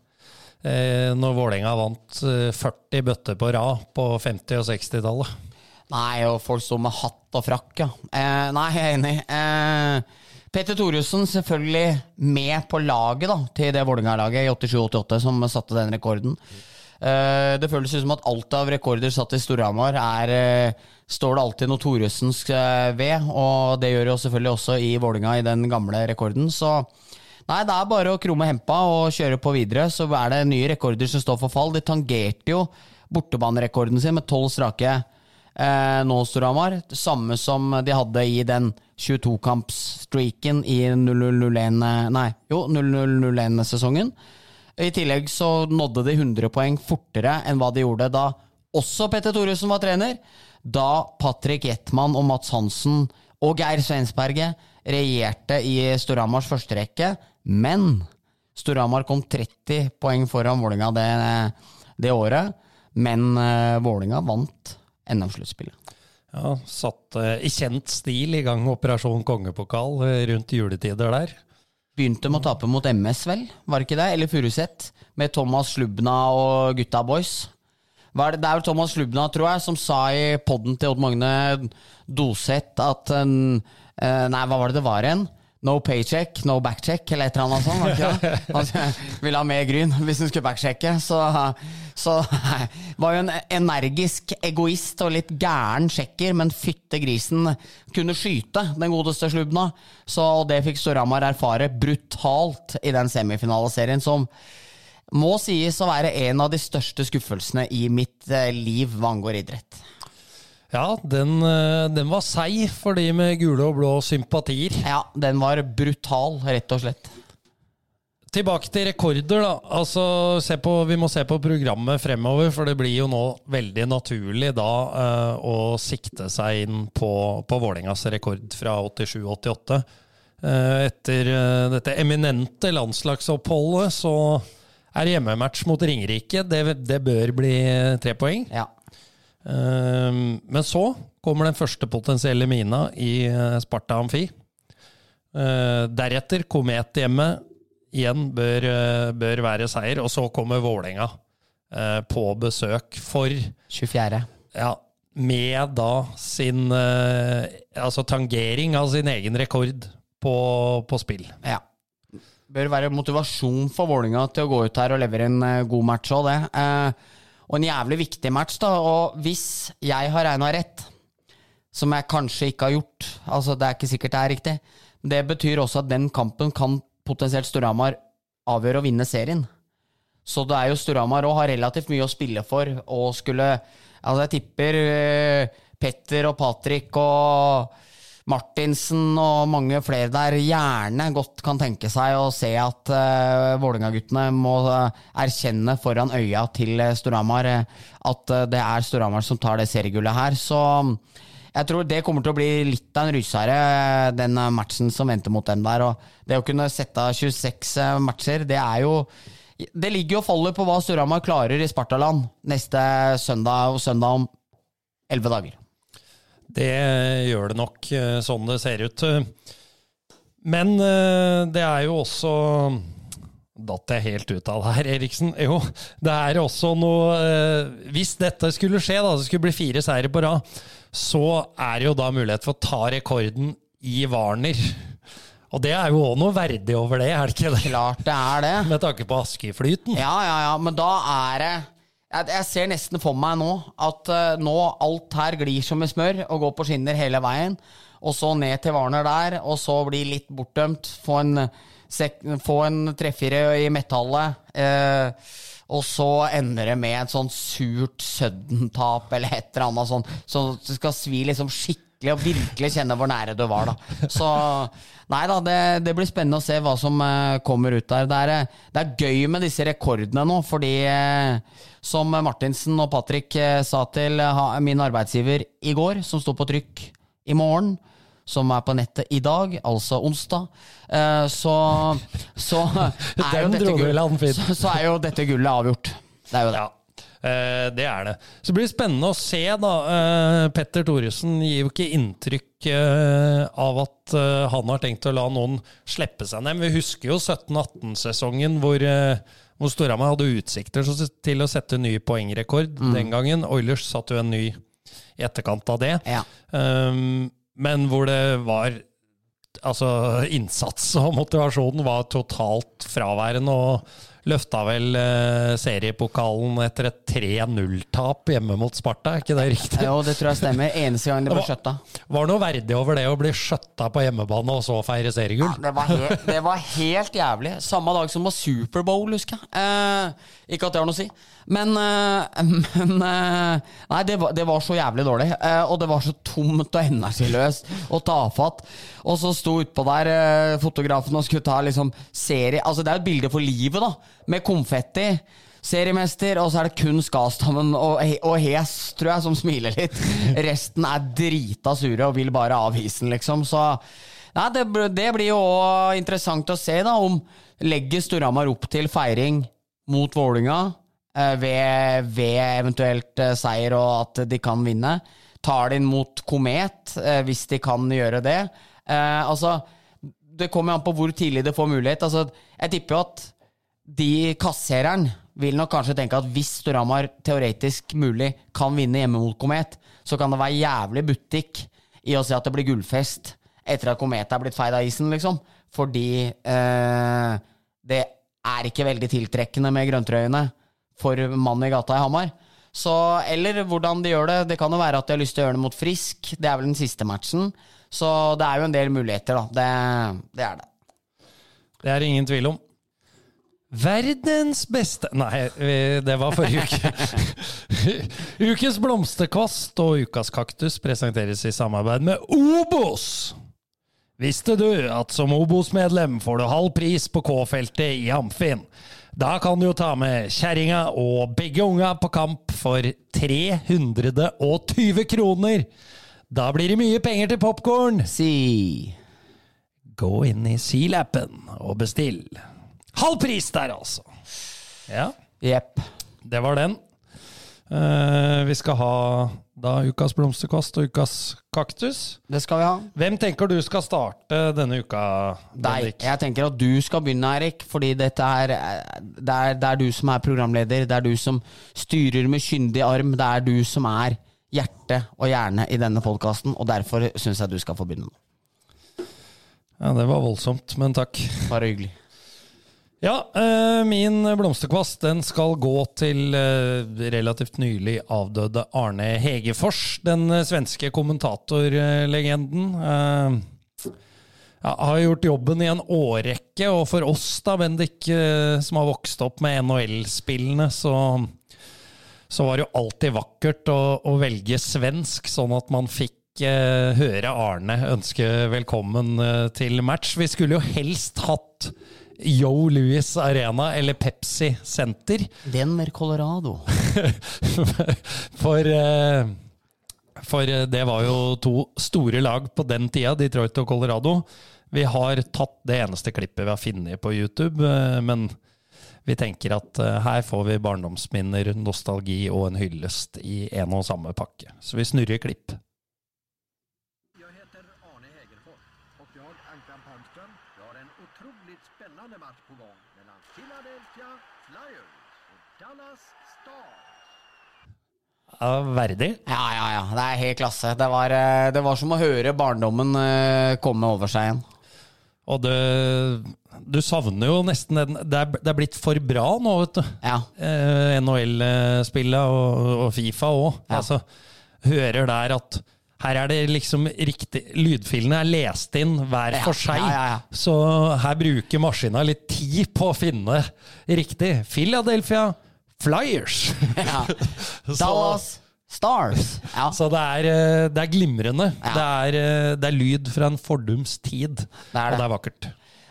når Vålerenga vant eh, 40 bøtter på rad på 50- og 60-tallet. Nei, og folk sto med hatt og frakk, ja. Eh, nei, jeg er enig. Eh, Petter Thoresen selvfølgelig med på laget da, til det Vålerenga-laget i 87-88 som satte den rekorden. Eh, det føles som at alt av rekorder satt i Storhamar er eh, Står det alltid noe Thoresensk eh, ved, og det gjør jo selvfølgelig også i Vålinga i den gamle rekorden. Så Nei, det er bare å krumme hempa og kjøre på videre, så er det nye rekorder som står for fall. De tangerte jo bortebanerekorden sin med tolv strake eh, nå, Storhamar. Samme som de hadde i den 22-kampsstreaken i 0001 Nei, jo, 0001-sesongen. I tillegg så nådde de 100 poeng fortere enn hva de gjorde da også Petter Thoresen var trener. Da Patrick Jetman og Mats Hansen og Geir Svensberget regjerte i Storhamars førsterekke. Men Storhamar kom 30 poeng foran Vålinga det, det året. Men uh, Vålinga vant NM-sluttspillet. Ja, Satte i kjent stil i gang Operasjon kongepokal eh, rundt juletider der. Begynte med å tape mot MS, vel? Var det ikke det? Eller Furuset? Med Thomas Slubna og gutta boys. Det, det er vel Thomas Slubna, tror jeg, som sa i podden til Odd Magne Doseth at en, eh, Nei, hva var det det var igjen? No paycheck, no backcheck, eller et eller annet sånt. ikke? Han ville ha mer gryn hvis han skulle backsjekke. Så, så var jo en energisk egoist og litt gæren sjekker, men fytte grisen kunne skyte, den godeste Slubna. Så det fikk Storhamar erfare brutalt i den semifinaleserien, som må sies å være en av de største skuffelsene i mitt eh, liv hva angår idrett. Ja, den, eh, den var seig for de med gule og blå sympatier. Ja, den var brutal, rett og slett. Tilbake til rekorder, da. Altså, se på, vi må se på programmet fremover, for det blir jo nå veldig naturlig da eh, å sikte seg inn på, på Vålerengas rekord fra 87-88. Eh, etter eh, dette eminente landslagsoppholdet så er hjemmematch mot Ringerike. Det, det bør bli tre poeng. Ja. Ehm, men så kommer den første potensielle mina i eh, Sparta Amfi. Eh, deretter Komet hjemme. Igjen bør, eh, bør være seier. Og så kommer Vålerenga på besøk for 24. Ja, med da sin Altså tangering av sin egen rekord på, på spill. Ja. Bør være motivasjon for Vålinga til å gå ut her og levere en god match òg, det. Uh, og en jævlig viktig match, da. Og hvis jeg har regna rett, som jeg kanskje ikke har gjort, altså det er ikke sikkert det er riktig, det betyr også at den kampen kan potensielt Storhamar avgjøre å vinne serien. Så det er jo Storhamar òg har relativt mye å spille for, og skulle Altså, jeg tipper uh, Petter og Patrick og Martinsen og mange flere der gjerne godt kan tenke seg å se at uh, Vålerenga-guttene må uh, erkjenne foran øya til uh, Storhamar at det er Storhamar som tar det seriegullet her. Så jeg tror det kommer til å bli litt av en rysere, den matchen som venter mot dem der. Og det å kunne sette av 26 matcher, det er jo Det ligger og faller på hva Storhamar klarer i Spartaland neste søndag og søndag om elleve dager. Det gjør det nok, eh, sånn det ser ut. Men eh, det er jo også Datt jeg helt ut av det her, Eriksen? Jo, det er også noe eh, Hvis dette skulle skje, da, det skulle bli fire seire på rad, så er det jo da mulighet for å ta rekorden i Warner. Og det er jo òg noe verdig over det, er det ikke det? Klart det er det. Med tanke på Askøyflyten. Ja, ja, ja, men da er det jeg, ser nesten for meg nå at uh, nå alt her glir som med smør og går på skinner hele veien. Og så ned til Warner der, og så bli litt bortdømt. Få en, få en treffire i metallet. Eh, og så ender det med et sånn surt Sudden-tap eller et eller annet sånt. Så det skal svi liksom skikkelig og virkelig kjenne hvor nære du var, da. Så nei da, det, det blir spennende å se hva som uh, kommer ut der. Det er, det er, gøy med disse rekordene nå, fordi uh, som Martinsen og Patrick sa til min arbeidsgiver i går, som sto på trykk i morgen, som er på nettet i dag, altså onsdag, så, så, er jo dette så, så er jo dette gullet avgjort. Det er jo det. Uh, det er det. Så det blir spennende å se, da. Uh, Petter Thoresen gir jo ikke inntrykk uh, av at han har tenkt å la noen slippe seg ned. Vi husker jo 17-18-sesongen hvor, hvor Storhamar hadde utsikter til å sette ny poengrekord mm. den gangen. Oilers satte jo en ny i etterkant av det. Ja. Um, men hvor det var Altså, innsats og motivasjonen var totalt fraværende, og løfta vel eh, seriepokalen etter et 3-0-tap hjemme mot Sparta, er ikke det riktig? Jo, det tror jeg stemmer. Eneste gang det ble skjøtta. Var noe verdig over det å bli skjøtta på hjemmebane og så feire seriegull? Ja, det, var helt, det var helt jævlig. Samme dag som var Superbowl, husker jeg. Eh, ikke at det har noe å si. Men, eh, men eh, Nei, det var, det var, så jævlig dårlig. Eh, og det var så tomt og energiløst og tafatt. Og så sto utpå der fotografen og skulle ta liksom serie Altså, det er jo et bilde for livet, da. Med konfetti. Seriemester, og så er det kun Skastammen og, og Hes, tror jeg, som smiler litt. Resten er drita sure og vil bare av isen, liksom. Så ja, det, det blir jo òg interessant å se, da, om legger Storhamar opp til feiring mot Vålinga Eh, ved, ved, eventuelt eh, seier og at de kan vinne. Tar de inn mot Komet, eh, hvis de kan gjøre det. altså, det kommer an på hvor tidlig de får mulighet. Altså, jeg tipper jo at de kassereren vil nok kanskje tenke at hvis Storhamar teoretisk mulig kan vinne hjemme mot Komet, så kan det være jævlig butikk i å si at det blir gullfest etter at Komet er blitt feid av isen, liksom. Fordi eh, det er ikke veldig tiltrekkende med grøntrøyene for mannen i gata i Hamar. Så, eller hvordan de gjør det. Det kan jo være at de har lyst til å gjøre det mot Frisk. Det er vel den siste matchen. Så det er jo en del muligheter, da. Det, det er det. Det er ingen tvil om. Verdens beste Nei, det var forrige uke. Ukens blomsterkvast og ukas kaktus presenteres i samarbeid med Obos. Visste du at som Obos-medlem får du halv pris på K-feltet i Amfin? Da kan du jo ta med kjerringa og begge unga på kamp for 320 kroner. Da blir det mye penger til popkorn. Si. Gå inn i Seal-appen og bestill. Halv pris der, altså! Ja, Jepp. det var den. Uh, vi skal ha da ukas blomsterkvast og ukas kaktus. Det skal vi ha. Hvem tenker du skal starte denne uka? Deg. Jeg tenker at du skal begynne, Erik, fordi dette er det, er det er du som er programleder. Det er du som styrer med kyndig arm. Det er du som er hjerte og hjerne i denne podkasten, og derfor syns jeg du skal få begynne. Ja, det var voldsomt, men takk. Bare hyggelig. Ja, eh, min blomsterkvast den skal gå til eh, relativt nylig avdøde Arne Hegefors, den eh, svenske kommentatorlegenden. Ja, har gjort jobben i en årrekke, og for oss, da, Bendik, som har vokst opp med NHL-spillene, så, så var det jo alltid vakkert å, å velge svensk, sånn at man fikk høre Arne ønske velkommen til match. Vi skulle jo helst hatt Yo Louis Arena eller Pepsi Center. Denver, Colorado. For, eh, for eh, det var jo to store lag på den tida, Detroit og Colorado. Vi har tatt det eneste klippet vi har funnet på YouTube, eh, men vi tenker at her får vi barndomsminner, nostalgi og en hyllest i en og samme pakke. Så vi snurrer klipp. Jag heter Arne Hägerfors och jag, Ankan Palmström, jag har en otroligt spännande match på gång mellan Philadelphia Flyers och Dallas Stars. Ja, verdig. Ja, ja, ja. Det er helt klasse. Det var, eh, det var som å høre barndommen eh, komme over seg igjen. Og det, du savner jo nesten den Det det er blitt for bra nå, vet du. Ja. eh, NHL-spillet og, og Fifa òg. Ja. Altså, hører der at her er det liksom riktig Lydfilene er lest inn hver Ja, for seg. ja, ja, ja. Så her bruker maskina litt tid på å finne riktig. Philadelphia Flyers. ja. Dallas Stars. Ja. Så det er, eh, det er glimrende. Ja. Det, er, eh, det er lyd fra en fordums tid. Det Og det. er vakkert.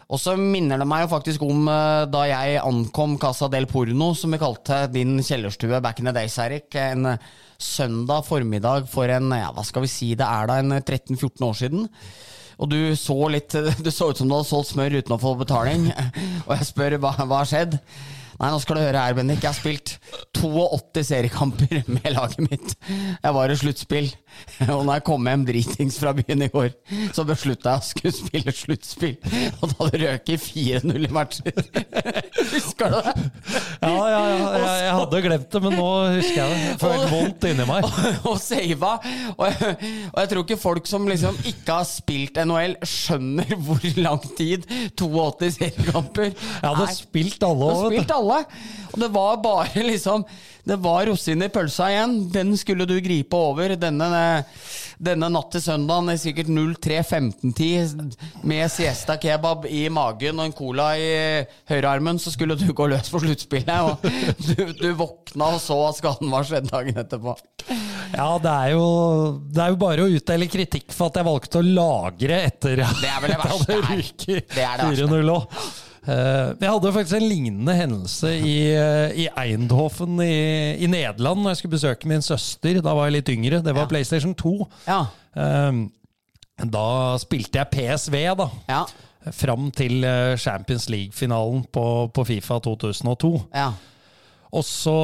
Og så minner det meg jo faktisk om eh, da jeg ankom Casa del Porno, som vi kalte din kjellerstue back in the days, Erik. En søndag formiddag for en, ja, hva skal vi si, det er da en eh, 13-14 år siden. Og du så litt Du så ut som du hadde solgt smør uten å få betaling. Og jeg spør hva, hva har skjedd? Nei, nå skal du høre her, Bendik. Jeg har spilt 82 seriekamper med laget mitt. Jeg var i sluttspill. Og når jeg kom hjem dritings fra byen i går, så beslutta jeg å skulle spille sluttspill. Og da det røket 4-0 i matcher. Husker du det? Ja, ja, ja. Jeg, jeg hadde glemt det, men nå husker jeg det. Jeg helt vondt inni meg. og sava. Og og jeg tror ikke folk som liksom ikke har spilt NHL, skjønner hvor lang tid 82 seriekamper Jeg hadde spilt alle spilt alle. Og det var bare liksom Det var rosinen i pølsa igjen. Den skulle du gripe over. Denne, denne natt til søndagen sikkert 03.15-10 med siesta kebab i magen og en cola i høyrearmen, så skulle du gå løs for sluttspillet. Og du, du våkna og så at skaden var skjedd dagen etterpå. Ja, det er, jo, det er jo bare å utdele kritikk for at jeg valgte å lagre etter at Det jeg hadde ryket Det er 4-0 òg. Jeg hadde faktisk en lignende hendelse i, eh, i Eindhoven i, i Nederland når jeg skulle besøke min søster. Da var jeg litt yngre. Det var Ja. PlayStation 2. Ja. Eh, Da spilte jeg PSV, da. Ja. Fram til eh, Champions League-finalen på, på Fifa 2002. ja. Og så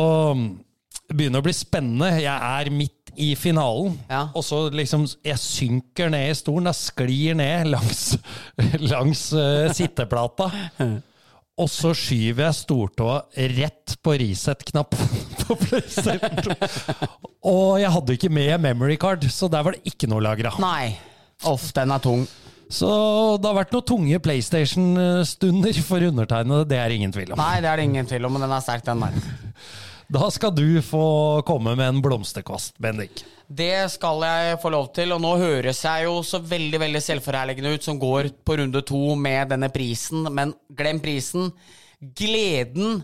begynner det å bli spennende. Jeg er midt i finalen, Ja. og så liksom Jeg synker ned i stolen. Jeg sklir ned langs, langs uh, sitteplata. Og så skyver jeg stortåa rett på reset-knappen på PlayStation 2. Og jeg hadde ikke med memory card, så der var det ikke noe lagra. Nei. Off, den er tung. Så det har vært noen tunge PlayStation-stunder for undertegnede. Det er ingen tvil om. Nei, det er det ingen tvil om, men den er sterk, den der. Da skal du få komme med en blomsterkvast, Bendik. Det skal jeg få lov til, og nå høres jeg jo så veldig veldig selvforherligende ut som går på runde to med denne prisen, men glem prisen. gleden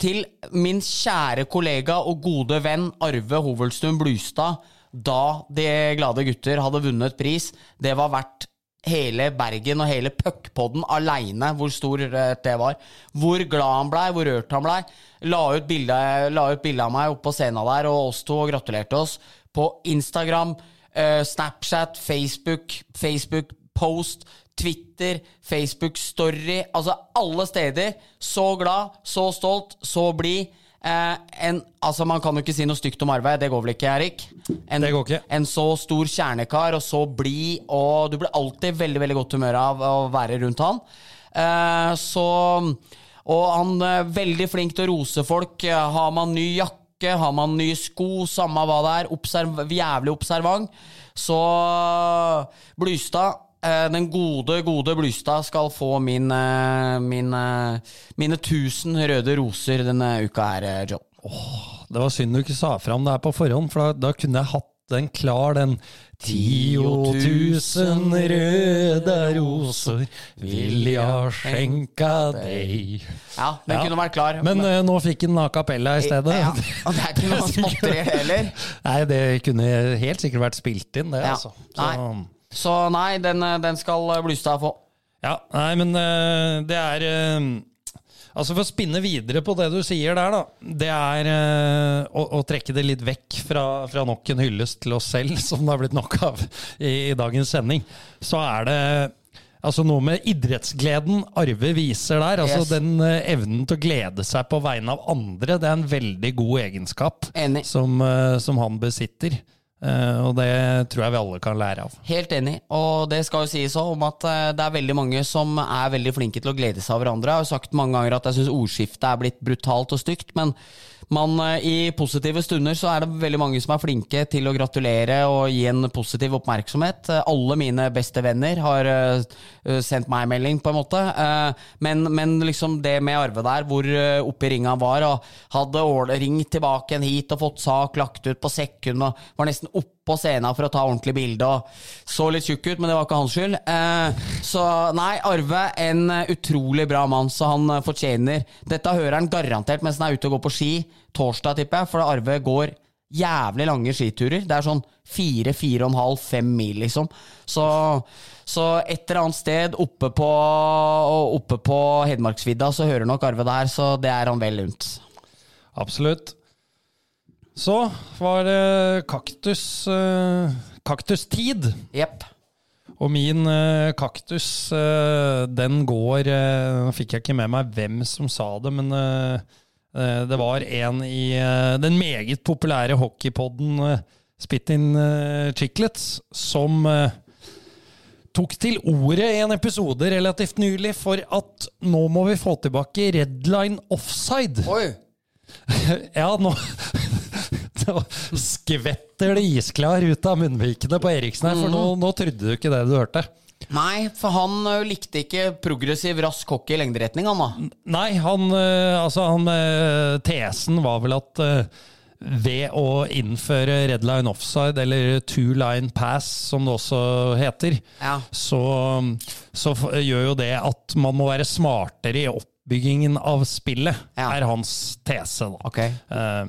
til min kjære kollega og gode venn Arve Hovelstuen Blustad da De glade gutter hadde vunnet pris, det var verdt hele Bergen og hele puckpodden aleine hvor stor det var. Hvor glad han blei, hvor rørt han blei. La ut bilde av meg oppe på scenen der og oss to og gratulerte oss på Instagram, eh, Snapchat, Facebook, Facebook Post, Twitter, Facebook Story. Altså alle steder. Så glad, så stolt, så blid. Eh, en, altså Man kan jo ikke si noe stygt om arbeid, Det går vel ikke, Erik? En, Det går ikke. En så stor kjernekar og så blid, og du blir alltid veldig veldig godt humør av å være rundt han. Eh, så Og han er veldig flink til å rose folk. Har man ny jakke, har man nye sko, samme hva det er, observ jævlig observant. Så Blystad eh, den gode, gode Blystad skal få min, eh, min, eh, mine tusen røde roser denne uka her, Joe. Oh, Det var synd du ikke sa fram det her på forhånd, for da, da kunne jeg hatt den klar, den Tio tusen røde roser vil jeg skjenka deg. Ja, den Ja. kunne vært klar. Men eh, nå fikk den a cappella i stedet. Ja, og det er ikke noe småtteri heller. Nei, det kunne helt sikkert vært spilt inn, det, Ja. altså. Så, Nei. Så nei, den, eh, den skal Blystad få. ja, nei, men eh, det er eh, Altså For å spinne videre på det du sier der, da. Det er eh, å, å trekke det litt vekk fra, fra nok en hyllest til oss selv, som det har blitt nok av i, i dagens sending. Så er det altså noe med idrettsgleden Arve viser der. altså Yes. Den eh, evnen til å glede seg på vegne av andre, det er en veldig god egenskap som, eh, som han besitter. Eh, og det tror jeg vi alle kan lære av. Helt enig, og det skal jo sies om at eh, det er veldig mange som er veldig flinke til å glede seg over hverandre. Jeg har jo sagt mange ganger at jeg syns ordskiftet er blitt brutalt og stygt, men man, eh, i positive stunder så er det veldig mange som er flinke til å gratulere og gi en positiv oppmerksomhet. Eh, Alle mine beste venner har eh, sendt meg melding, på en måte. Men, men liksom det med Arve der, hvor oppe i ringa han var, og hadde ringt tilbake igjen hit og fått sak lagt ut på sekund, og var nesten oppå scenen for å ta ordentlig bilde, og så litt tjukk ut, men det var ikke hans skyld. Eh, Så nei, Arve, en utrolig bra mann, så han eh, fortjener Dette hører han garantert mens han er ute og går på ski torsdag, tipper jeg, for Arve går jævlig lange skiturer. Det er sånn fire, fire og en halv, fem mil, liksom. Så, så et eller annet sted oppe på, oppe på Hedmarksvidda så hører nok Arve der, så det er han vel unt. Absolutt. Så var det kaktus eh, kaktustid. Jepp. Og min eh, kaktus, eh, den går Nå fikk jeg ikke med meg hvem som sa det, men det var en i den meget populære hockeypodden Spit in eh, Chiclets som tok til ordet i en episode relativt nylig for at nå må vi få tilbake redline offside. Oi! Ja, nå Nå skvetter det isklar ut av munnvikene på Eriksen her, for nå, nå trodde du ikke det du hørte. Nei, for han likte ikke progressiv, rask hockey i lengderetning, han da. Nei, han, altså han Tesen var vel at ved å innføre red line offside, eller two line pass, som det også heter, Ja. så, så gjør jo det at man må være smartere i oppbyggingen av spillet, Ja. er hans tese. da. Ok. Eh,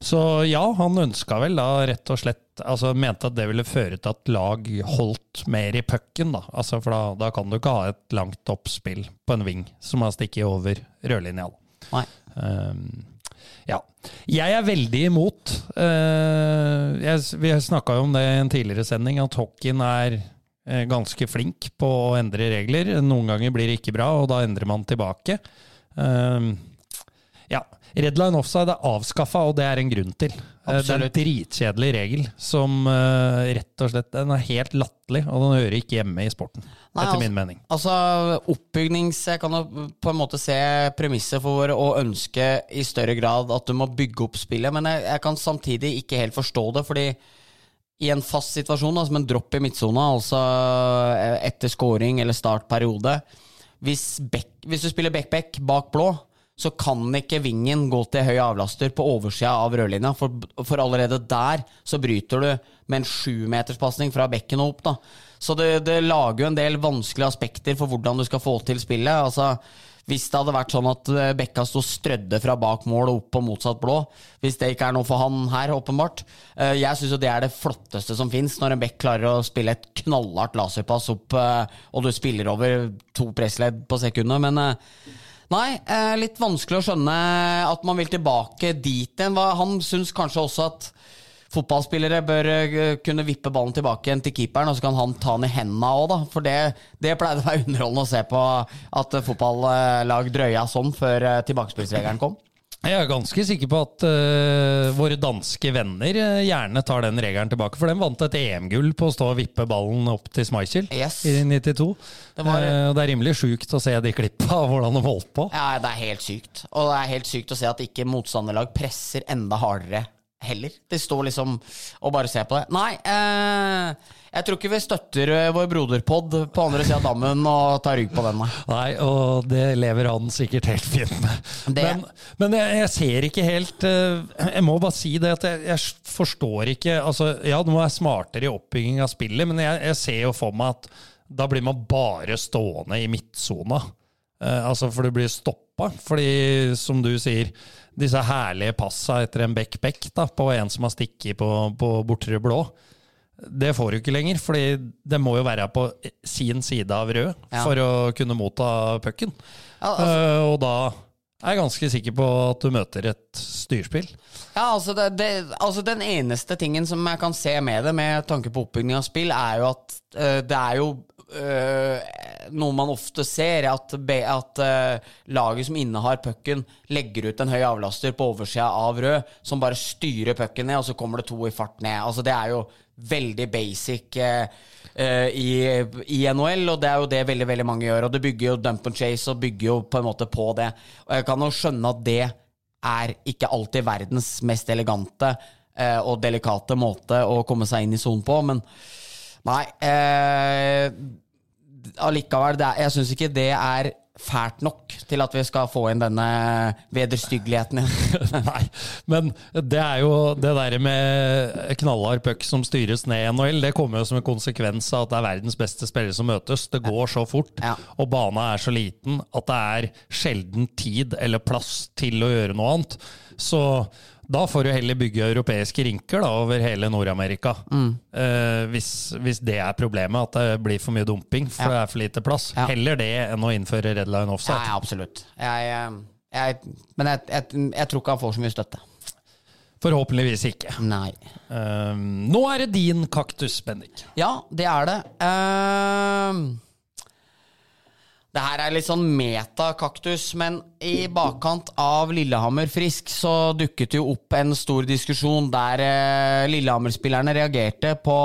Så ja, han ønska vel da rett og slett Altså mente at det ville føre til at lag holdt mer i pucken, da. Altså for da, da kan du ikke ha et langt oppspill på en ving som har stikket over rødlinja. Nei. Um, ja. Jeg er veldig imot. Uh, jeg, vi snakka jo om det i en tidligere sending, at hockeyen er ganske flink på å endre regler. Noen ganger blir det ikke bra, og da endrer man tilbake. Um, ja. Red line offside er avskaffa, og det er en grunn til. Absolutt. Det er en dritkjedelig regel som eh, rett og slett Den er helt latterlig, og den hører ikke hjemme i sporten. Nei, etter altså- min mening. Altså, oppbygnings... Jeg kan jo på en måte se premisset for å ønske i større grad at du må bygge opp spillet, men jeg, jeg kan samtidig ikke helt forstå det, fordi i en fast situasjon, da, som en dropp i midtsona, altså eh, etter scoring eller startperiode Hvis, back, hvis du spiller back-back bak blå, så kan ikke vingen gå til høy avlaster på oversida av rødlinja, for, for allerede der så bryter du med en sjumeterspasning fra bekken og opp. da. Så det, det lager jo en del vanskelige aspekter for hvordan du skal få til spillet. Altså, hvis det hadde vært sånn at eh, Bekka sto strødde fra bak mål og opp på motsatt blå. Hvis det ikke er noe for han her, åpenbart. Eh, Jeg syns jo det er det flotteste som fins, når en bekk klarer å spille et knallhardt laserpass opp, eh, og du spiller over to pressledd på sekundet. Men nei, litt vanskelig å skjønne at man vil tilbake dit igjen. Han syns kanskje også at fotballspillere bør eh, kunne vippe ballen tilbake igjen til keeperen, og så kan han ta den i hendene òg, da. For det, det pleide å være underholdende å se på at fotballag drøya sånn før eh, tilbakespillsregelen kom. Jeg er ganske sikker på at uh, våre danske venner gjerne tar den regelen tilbake. For de vant et EM-gull på å stå og vippe ballen opp til Schmeichel Yes. i 92. Det var- uh, det er rimelig sjukt å se de klippa av hvordan de holdt på. Ja, det er helt sykt. Og det er helt sykt å se at ikke motstanderlag presser enda hardere heller. Det står liksom og bare ser på det. Nei, eh, jeg tror ikke vi støtter eh, vår broderpod på andre sida av dammen og tar rygg på den. Nei. Og det lever han sikkert helt fint med. Det- Men, men jeg, jeg ser ikke helt øh, Jeg må bare si det at jeg, jeg forstår ikke altså, Ja, nå er jeg smartere i oppbygging av spillet, men jeg, jeg ser jo for meg at da blir man bare stående i midtsona. Eh, altså, for du blir stoppa. Fordi, som du sier, disse herlige passa etter en bekk-bekk da, på en som har stikket på, på bortre blå, det får du ikke lenger. for det må jo være på sin side av rød Ja. for å kunne motta pucken. Ja, altså, uh, og da er ganske sikker på at du møter et styrspill. Ja, altså, det, det, altså Den eneste tingen som jeg kan se med det, med tanke på oppbygging av spill, er jo at uh, det er jo uh, noe man ofte ser, er at, at uh, laget som innehar pucken, legger ut en høy avlaster på oversida av rød, som bare styrer pucken ned, og så kommer det to i fart ned. Altså Det er jo veldig basic øh, øh, i, i NHL, og det er jo det veldig veldig mange gjør. Og det bygger jo dump and chase og bygger jo på en måte på det. Og jeg kan jo skjønne at det er ikke alltid verdens mest elegante eh, og delikate måte å komme seg inn i sonen på, men nei eh, Allikevel, er, jeg syns ikke det er fælt nok til at vi skal få inn denne vederstyggeligheten. Nei, men det er jo det der med knallhard puck som styres ned i NHL, det kommer jo som en konsekvens av at det er verdens beste spillere som møtes. Det går så fort, Ja. og bana er så liten at det er sjelden tid eller plass til å gjøre noe annet. Så da får du heller bygge europeiske rinker da, over hele Nord-Amerika. Mm. Eh, hvis, hvis det er problemet, at det blir for mye dumping, for Ja. det er for lite plass. Ja. Heller det enn å innføre red line offside. ja, absolutt. Jeg, eh, jeg, men jeg, jeg, tror ikke han får så mye støtte. Forhåpentligvis ikke. Nei. Um, nå er det din kaktus, Bendik. Ja, det er det. Ehm, det her er litt sånn metakaktus, men i bakkant av Lillehammer Frisk så dukket jo opp en stor diskusjon der eh, Lillehammer-spillerne reagerte på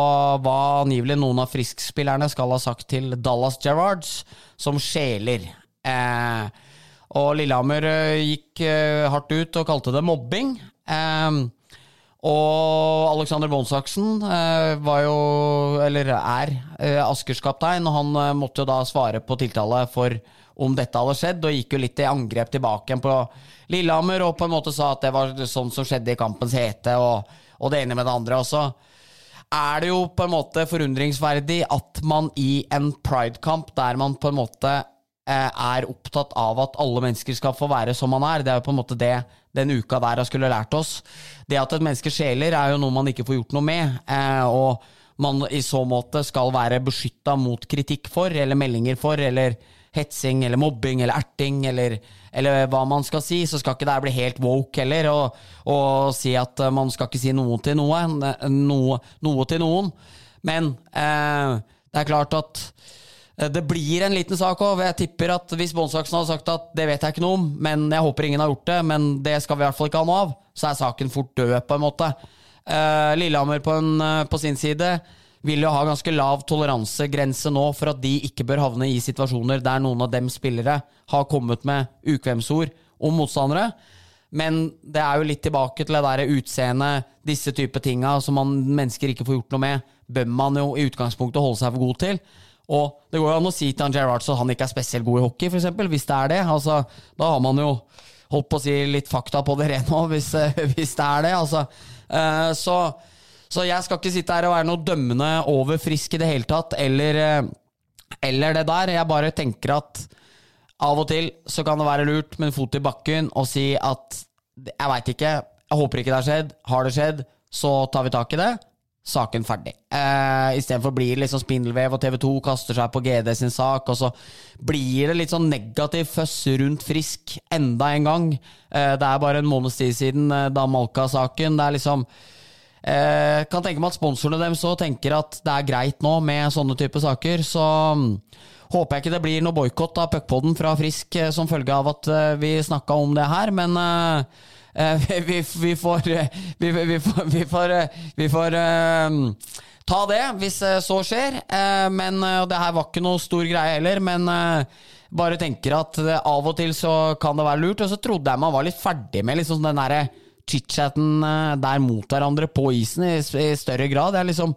hva angivelig noen av Frisk-spillerne skal ha sagt til Dallas Gerrards, som sjeler. Eh, og Lillehammer eh, gikk eh, hardt ut og kalte det mobbing. Ehm, og Alexander Bonsaksen eh, var jo, eller er, eh, Askers kaptein, og han eh, måtte jo da svare på tiltale for om dette hadde skjedd, og gikk jo litt i angrep tilbake på Lillehammer, og på en måte sa at det var sånn som skjedde i kampens hete, og, og det ene med det andre. også. er det jo på en måte forundringsverdig at man i en pridekamp der man på en måte er opptatt av at alle mennesker skal få være som man er. Det er jo på en måte det den uka der har skulle lært oss. Det at et menneske sjeler, er jo noe man ikke får gjort noe med. Eh, og man i så måte skal være beskytta mot kritikk for, eller meldinger for, eller hetsing, eller mobbing, eller erting, eller, eller hva man skal si. Så skal ikke det bli helt woke heller, og, og si at eh, man skal ikke si noe til noe. Noe, noe til noen. Men eh, det er klart at Eh, Det blir en liten sak òg. Jeg tipper at hvis Bonsaksen hadde sagt at det vet jeg ikke noe om, men jeg håper ingen har gjort det, men det skal vi i hvert fall ikke ha noe av, så er saken fort død, på en måte. Eh, Lillehammer på, en, eh, på sin side vil jo ha ganske lav toleransegrense nå for at de ikke bør havne i situasjoner der noen av dem spillere har kommet med ukvemsord om motstandere. Men det er jo litt tilbake til det der utseendet, disse type tinga som man, mennesker ikke får gjort noe med, bør man jo i utgangspunktet holde seg for god til. Og det går jo an å si til han Gerrard at han ikke er spesielt god i hockey, eksempel, hvis det er det. Altså, da har man jo holdt på å si litt fakta på det rene òg, hvis, eh, hvis det er det. Altså. Eh, så, så jeg skal ikke sitte her og være noe dømmende over Frisk i det hele tatt, eller, eh, eller det der. Jeg bare tenker at Av og til så kan det være lurt med en fot i bakken og si at jeg veit ikke, jeg håper ikke det har skjedd. Har det skjedd, så tar vi tak i det. Saken ferdig. Eh, Istedenfor blir det litt sånn spindelvev, og TV 2 kaster seg på GD sin sak, og så blir det litt sånn negativ føss rundt Frisk enda en gang. Eh, det er bare en måneds tid siden eh, da Malka-saken. Det er liksom Eh, kan tenke meg at sponsorene deres òg tenker at det er greit nå med sånne type saker. Så mm, håper jeg ikke det blir noe boikott av puckpoden fra Frisk eh, som følge av at eh, vi snakka om det her, men eh, vi, vi, får Vi, vi får, vi får, vi får eh, ta det hvis eh, så skjer. Eh, men eh, det her var ikke noe stor greie heller, men eh, bare tenker at eh, av og til så kan det være lurt. Og så trodde jeg man var litt ferdig med liksom den derre chit-chatten eh, der mot hverandre på isen i, i større grad. Er liksom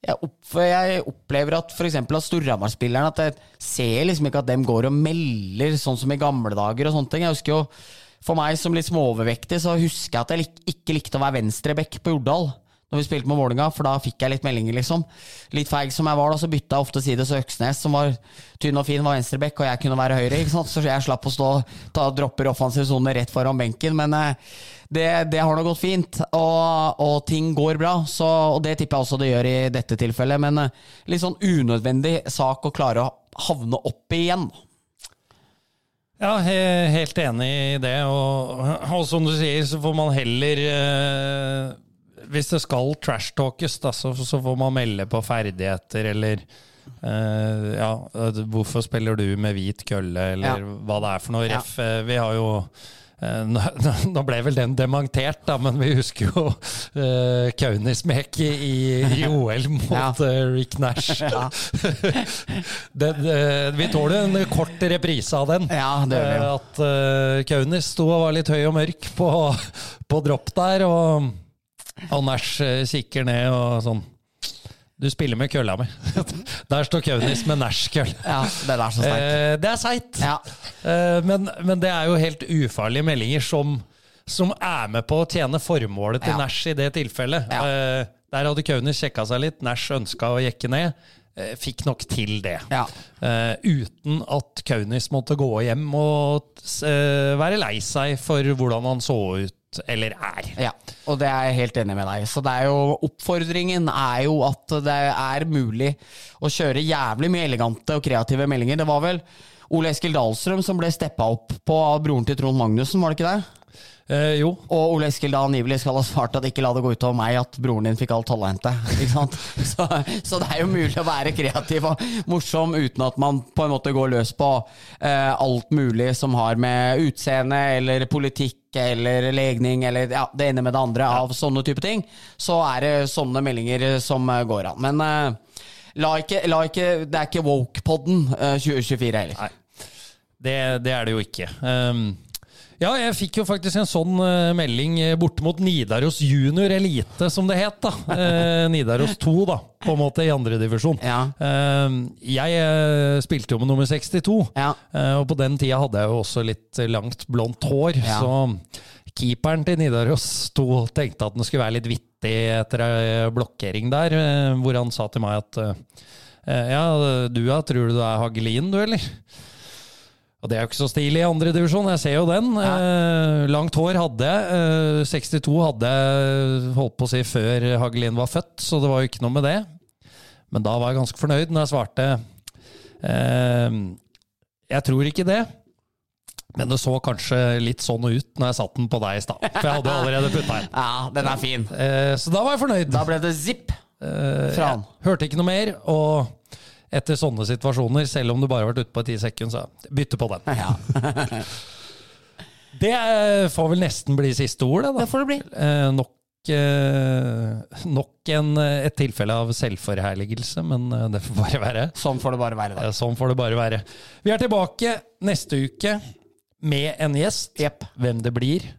jeg, opp, jeg opplever at f.eks. at Storhamar-spillerne jeg ser liksom ikke at dem går og melder sånn som i gamle dager og sånne ting. Jeg husker jo For meg som litt småovervektig, så husker jeg at jeg lik, ikke likte å være venstreback på Jordal. Når vi spilte med Vålerenga, for da fikk jeg litt meldinger, liksom. Litt feig som jeg var, da, så bytta jeg ofte side, så Øksnes, som var tynn og fin, var venstreback, og jeg kunne være høyre. ikke sant? Så jeg slapp å stå ta dropper offensiv sone rett foran benken. Men eh, det, det har nå gått fint, og, og ting går bra. Så, og det tipper jeg også det gjør i dette tilfellet. Men eh, litt sånn unødvendig sak å klare å havne opp i igjen. Ja, helt enig i det. Og, og som du sier, så får man heller eh, Hvis det skal trashtalkes, så, så får man melde på ferdigheter eller eh, Ja, hvorfor spiller du med hvit kølle, eller Ja. hva det er for noe. Ref, eh, vi har jo eh, nå, nå ble vel den dementert, da, men vi husker jo uh, Kaunismäki i, i OL mot Ja. eh, Rick Nash. Ja. det, det, vi tåler en kort reprise av den. Ja, det gjør vi. Eh, At uh, Kaunis sto og var litt høy og mørk på, på dropp der, og, og Nash eh, kikker ned og sånn Du spiller med kølla mi. der står Kaunis med Nash-kølle. Ja, det er så. Eh, det er seigt, Ja. Eh, men, men det er jo helt ufarlige meldinger som, som er med på å tjene formålet til Ja. Nash i det tilfellet. Ja. Eh, der hadde Kaunis sjekka seg litt. Nash ønska å jekke ned. eh, Fikk nok til det. Ja. Eh, uten at Kaunis måtte gå hjem og eh, være lei seg for hvordan han så ut, eller er. Ja, og det er jeg helt enig med deg. Så det er jo Oppfordringen er jo at det er mulig å kjøre jævlig mye elegante og kreative meldinger. Det var vel Ole Eskil Dahlstrøm som ble steppa opp på broren til Trond Magnussen, var det ikke det? Eh, jo, Og Ole Eskil da angivelig skal ha svart at ikke la det gå ut over meg at broren din fikk alt talentet. Ikke sant? Så, så det er jo mulig å være kreativ og morsom uten at man på en måte går løs på eh, alt mulig som har med utseende eller politikk eller legning eller ja, det ene med det andre av sånne type ting. Så er det sånne meldinger som eh, går an. Men eh, la ikke, la ikke Det er ikke woke-podden eh, 2024 heller. Nei. det, det er det jo ikke. Um, ja, jeg fikk jo faktisk en sånn uh, melding eh, borte mot Nidaros junior elite, som det het. da. Uh, Nidaros 2, da, på en måte, i andredivisjon. Ja. Uh, jeg spilte jo med nummer 62, Ja. og på den tida hadde jeg jo også litt langt, blondt hår. Ja. Så keeperen til Nidaros 2 tenkte at den skulle være litt vittig etter ei blokkering der, hvor han sa til meg at Ja, du ja, tror du du er Hagelin, du, eller? Og det er jo ikke så stilig i andre divisjon, jeg ser jo den. Eh, langt hår hadde jeg. Eh, 62 hadde jeg holdt på å si før Hagelin var født, så det var jo ikke noe med det. Men da var jeg ganske fornøyd når jeg svarte eh, Jeg tror ikke det. Men det så kanskje litt sånn ut når jeg satte den på deg i stad. For jeg hadde allerede putta den. ja, den er fin. Eh, så da var jeg fornøyd. Da ble det zipp Eh, fra han. hørte ikke noe mer, og etter sånne situasjoner, selv om du bare har vært ute på ti sekunder, så bytte på den. Ja, Det får vel nesten bli siste ord, det. da. det får det bli. Eh, nok eh, nok en, eh, et tilfelle av selvforherligelse, men eh, det får bare være. Sånn får det bare være. da. Sånn får det bare være. Vi er tilbake neste uke med en gjest. Yep. Hvem det blir,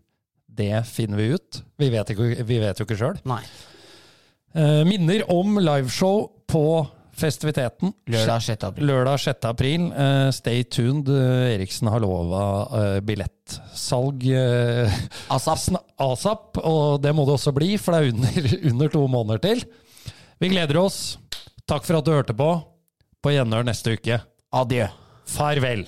det finner vi ut. Vi vet, ikke, vi vet jo ikke sjøl. Eh, minner om liveshow på festiviteten. Lørdag 6. april. Lørdag 6. april. Uh, stay tuned. Eh, Eriksen har lova uh, billettsalg uh, ASAP. asap, og det må det også bli, for det er under, under to måneder til. Vi gleder oss. Takk for at du hørte på. På gjenhør neste uke. Adjø. Farvel.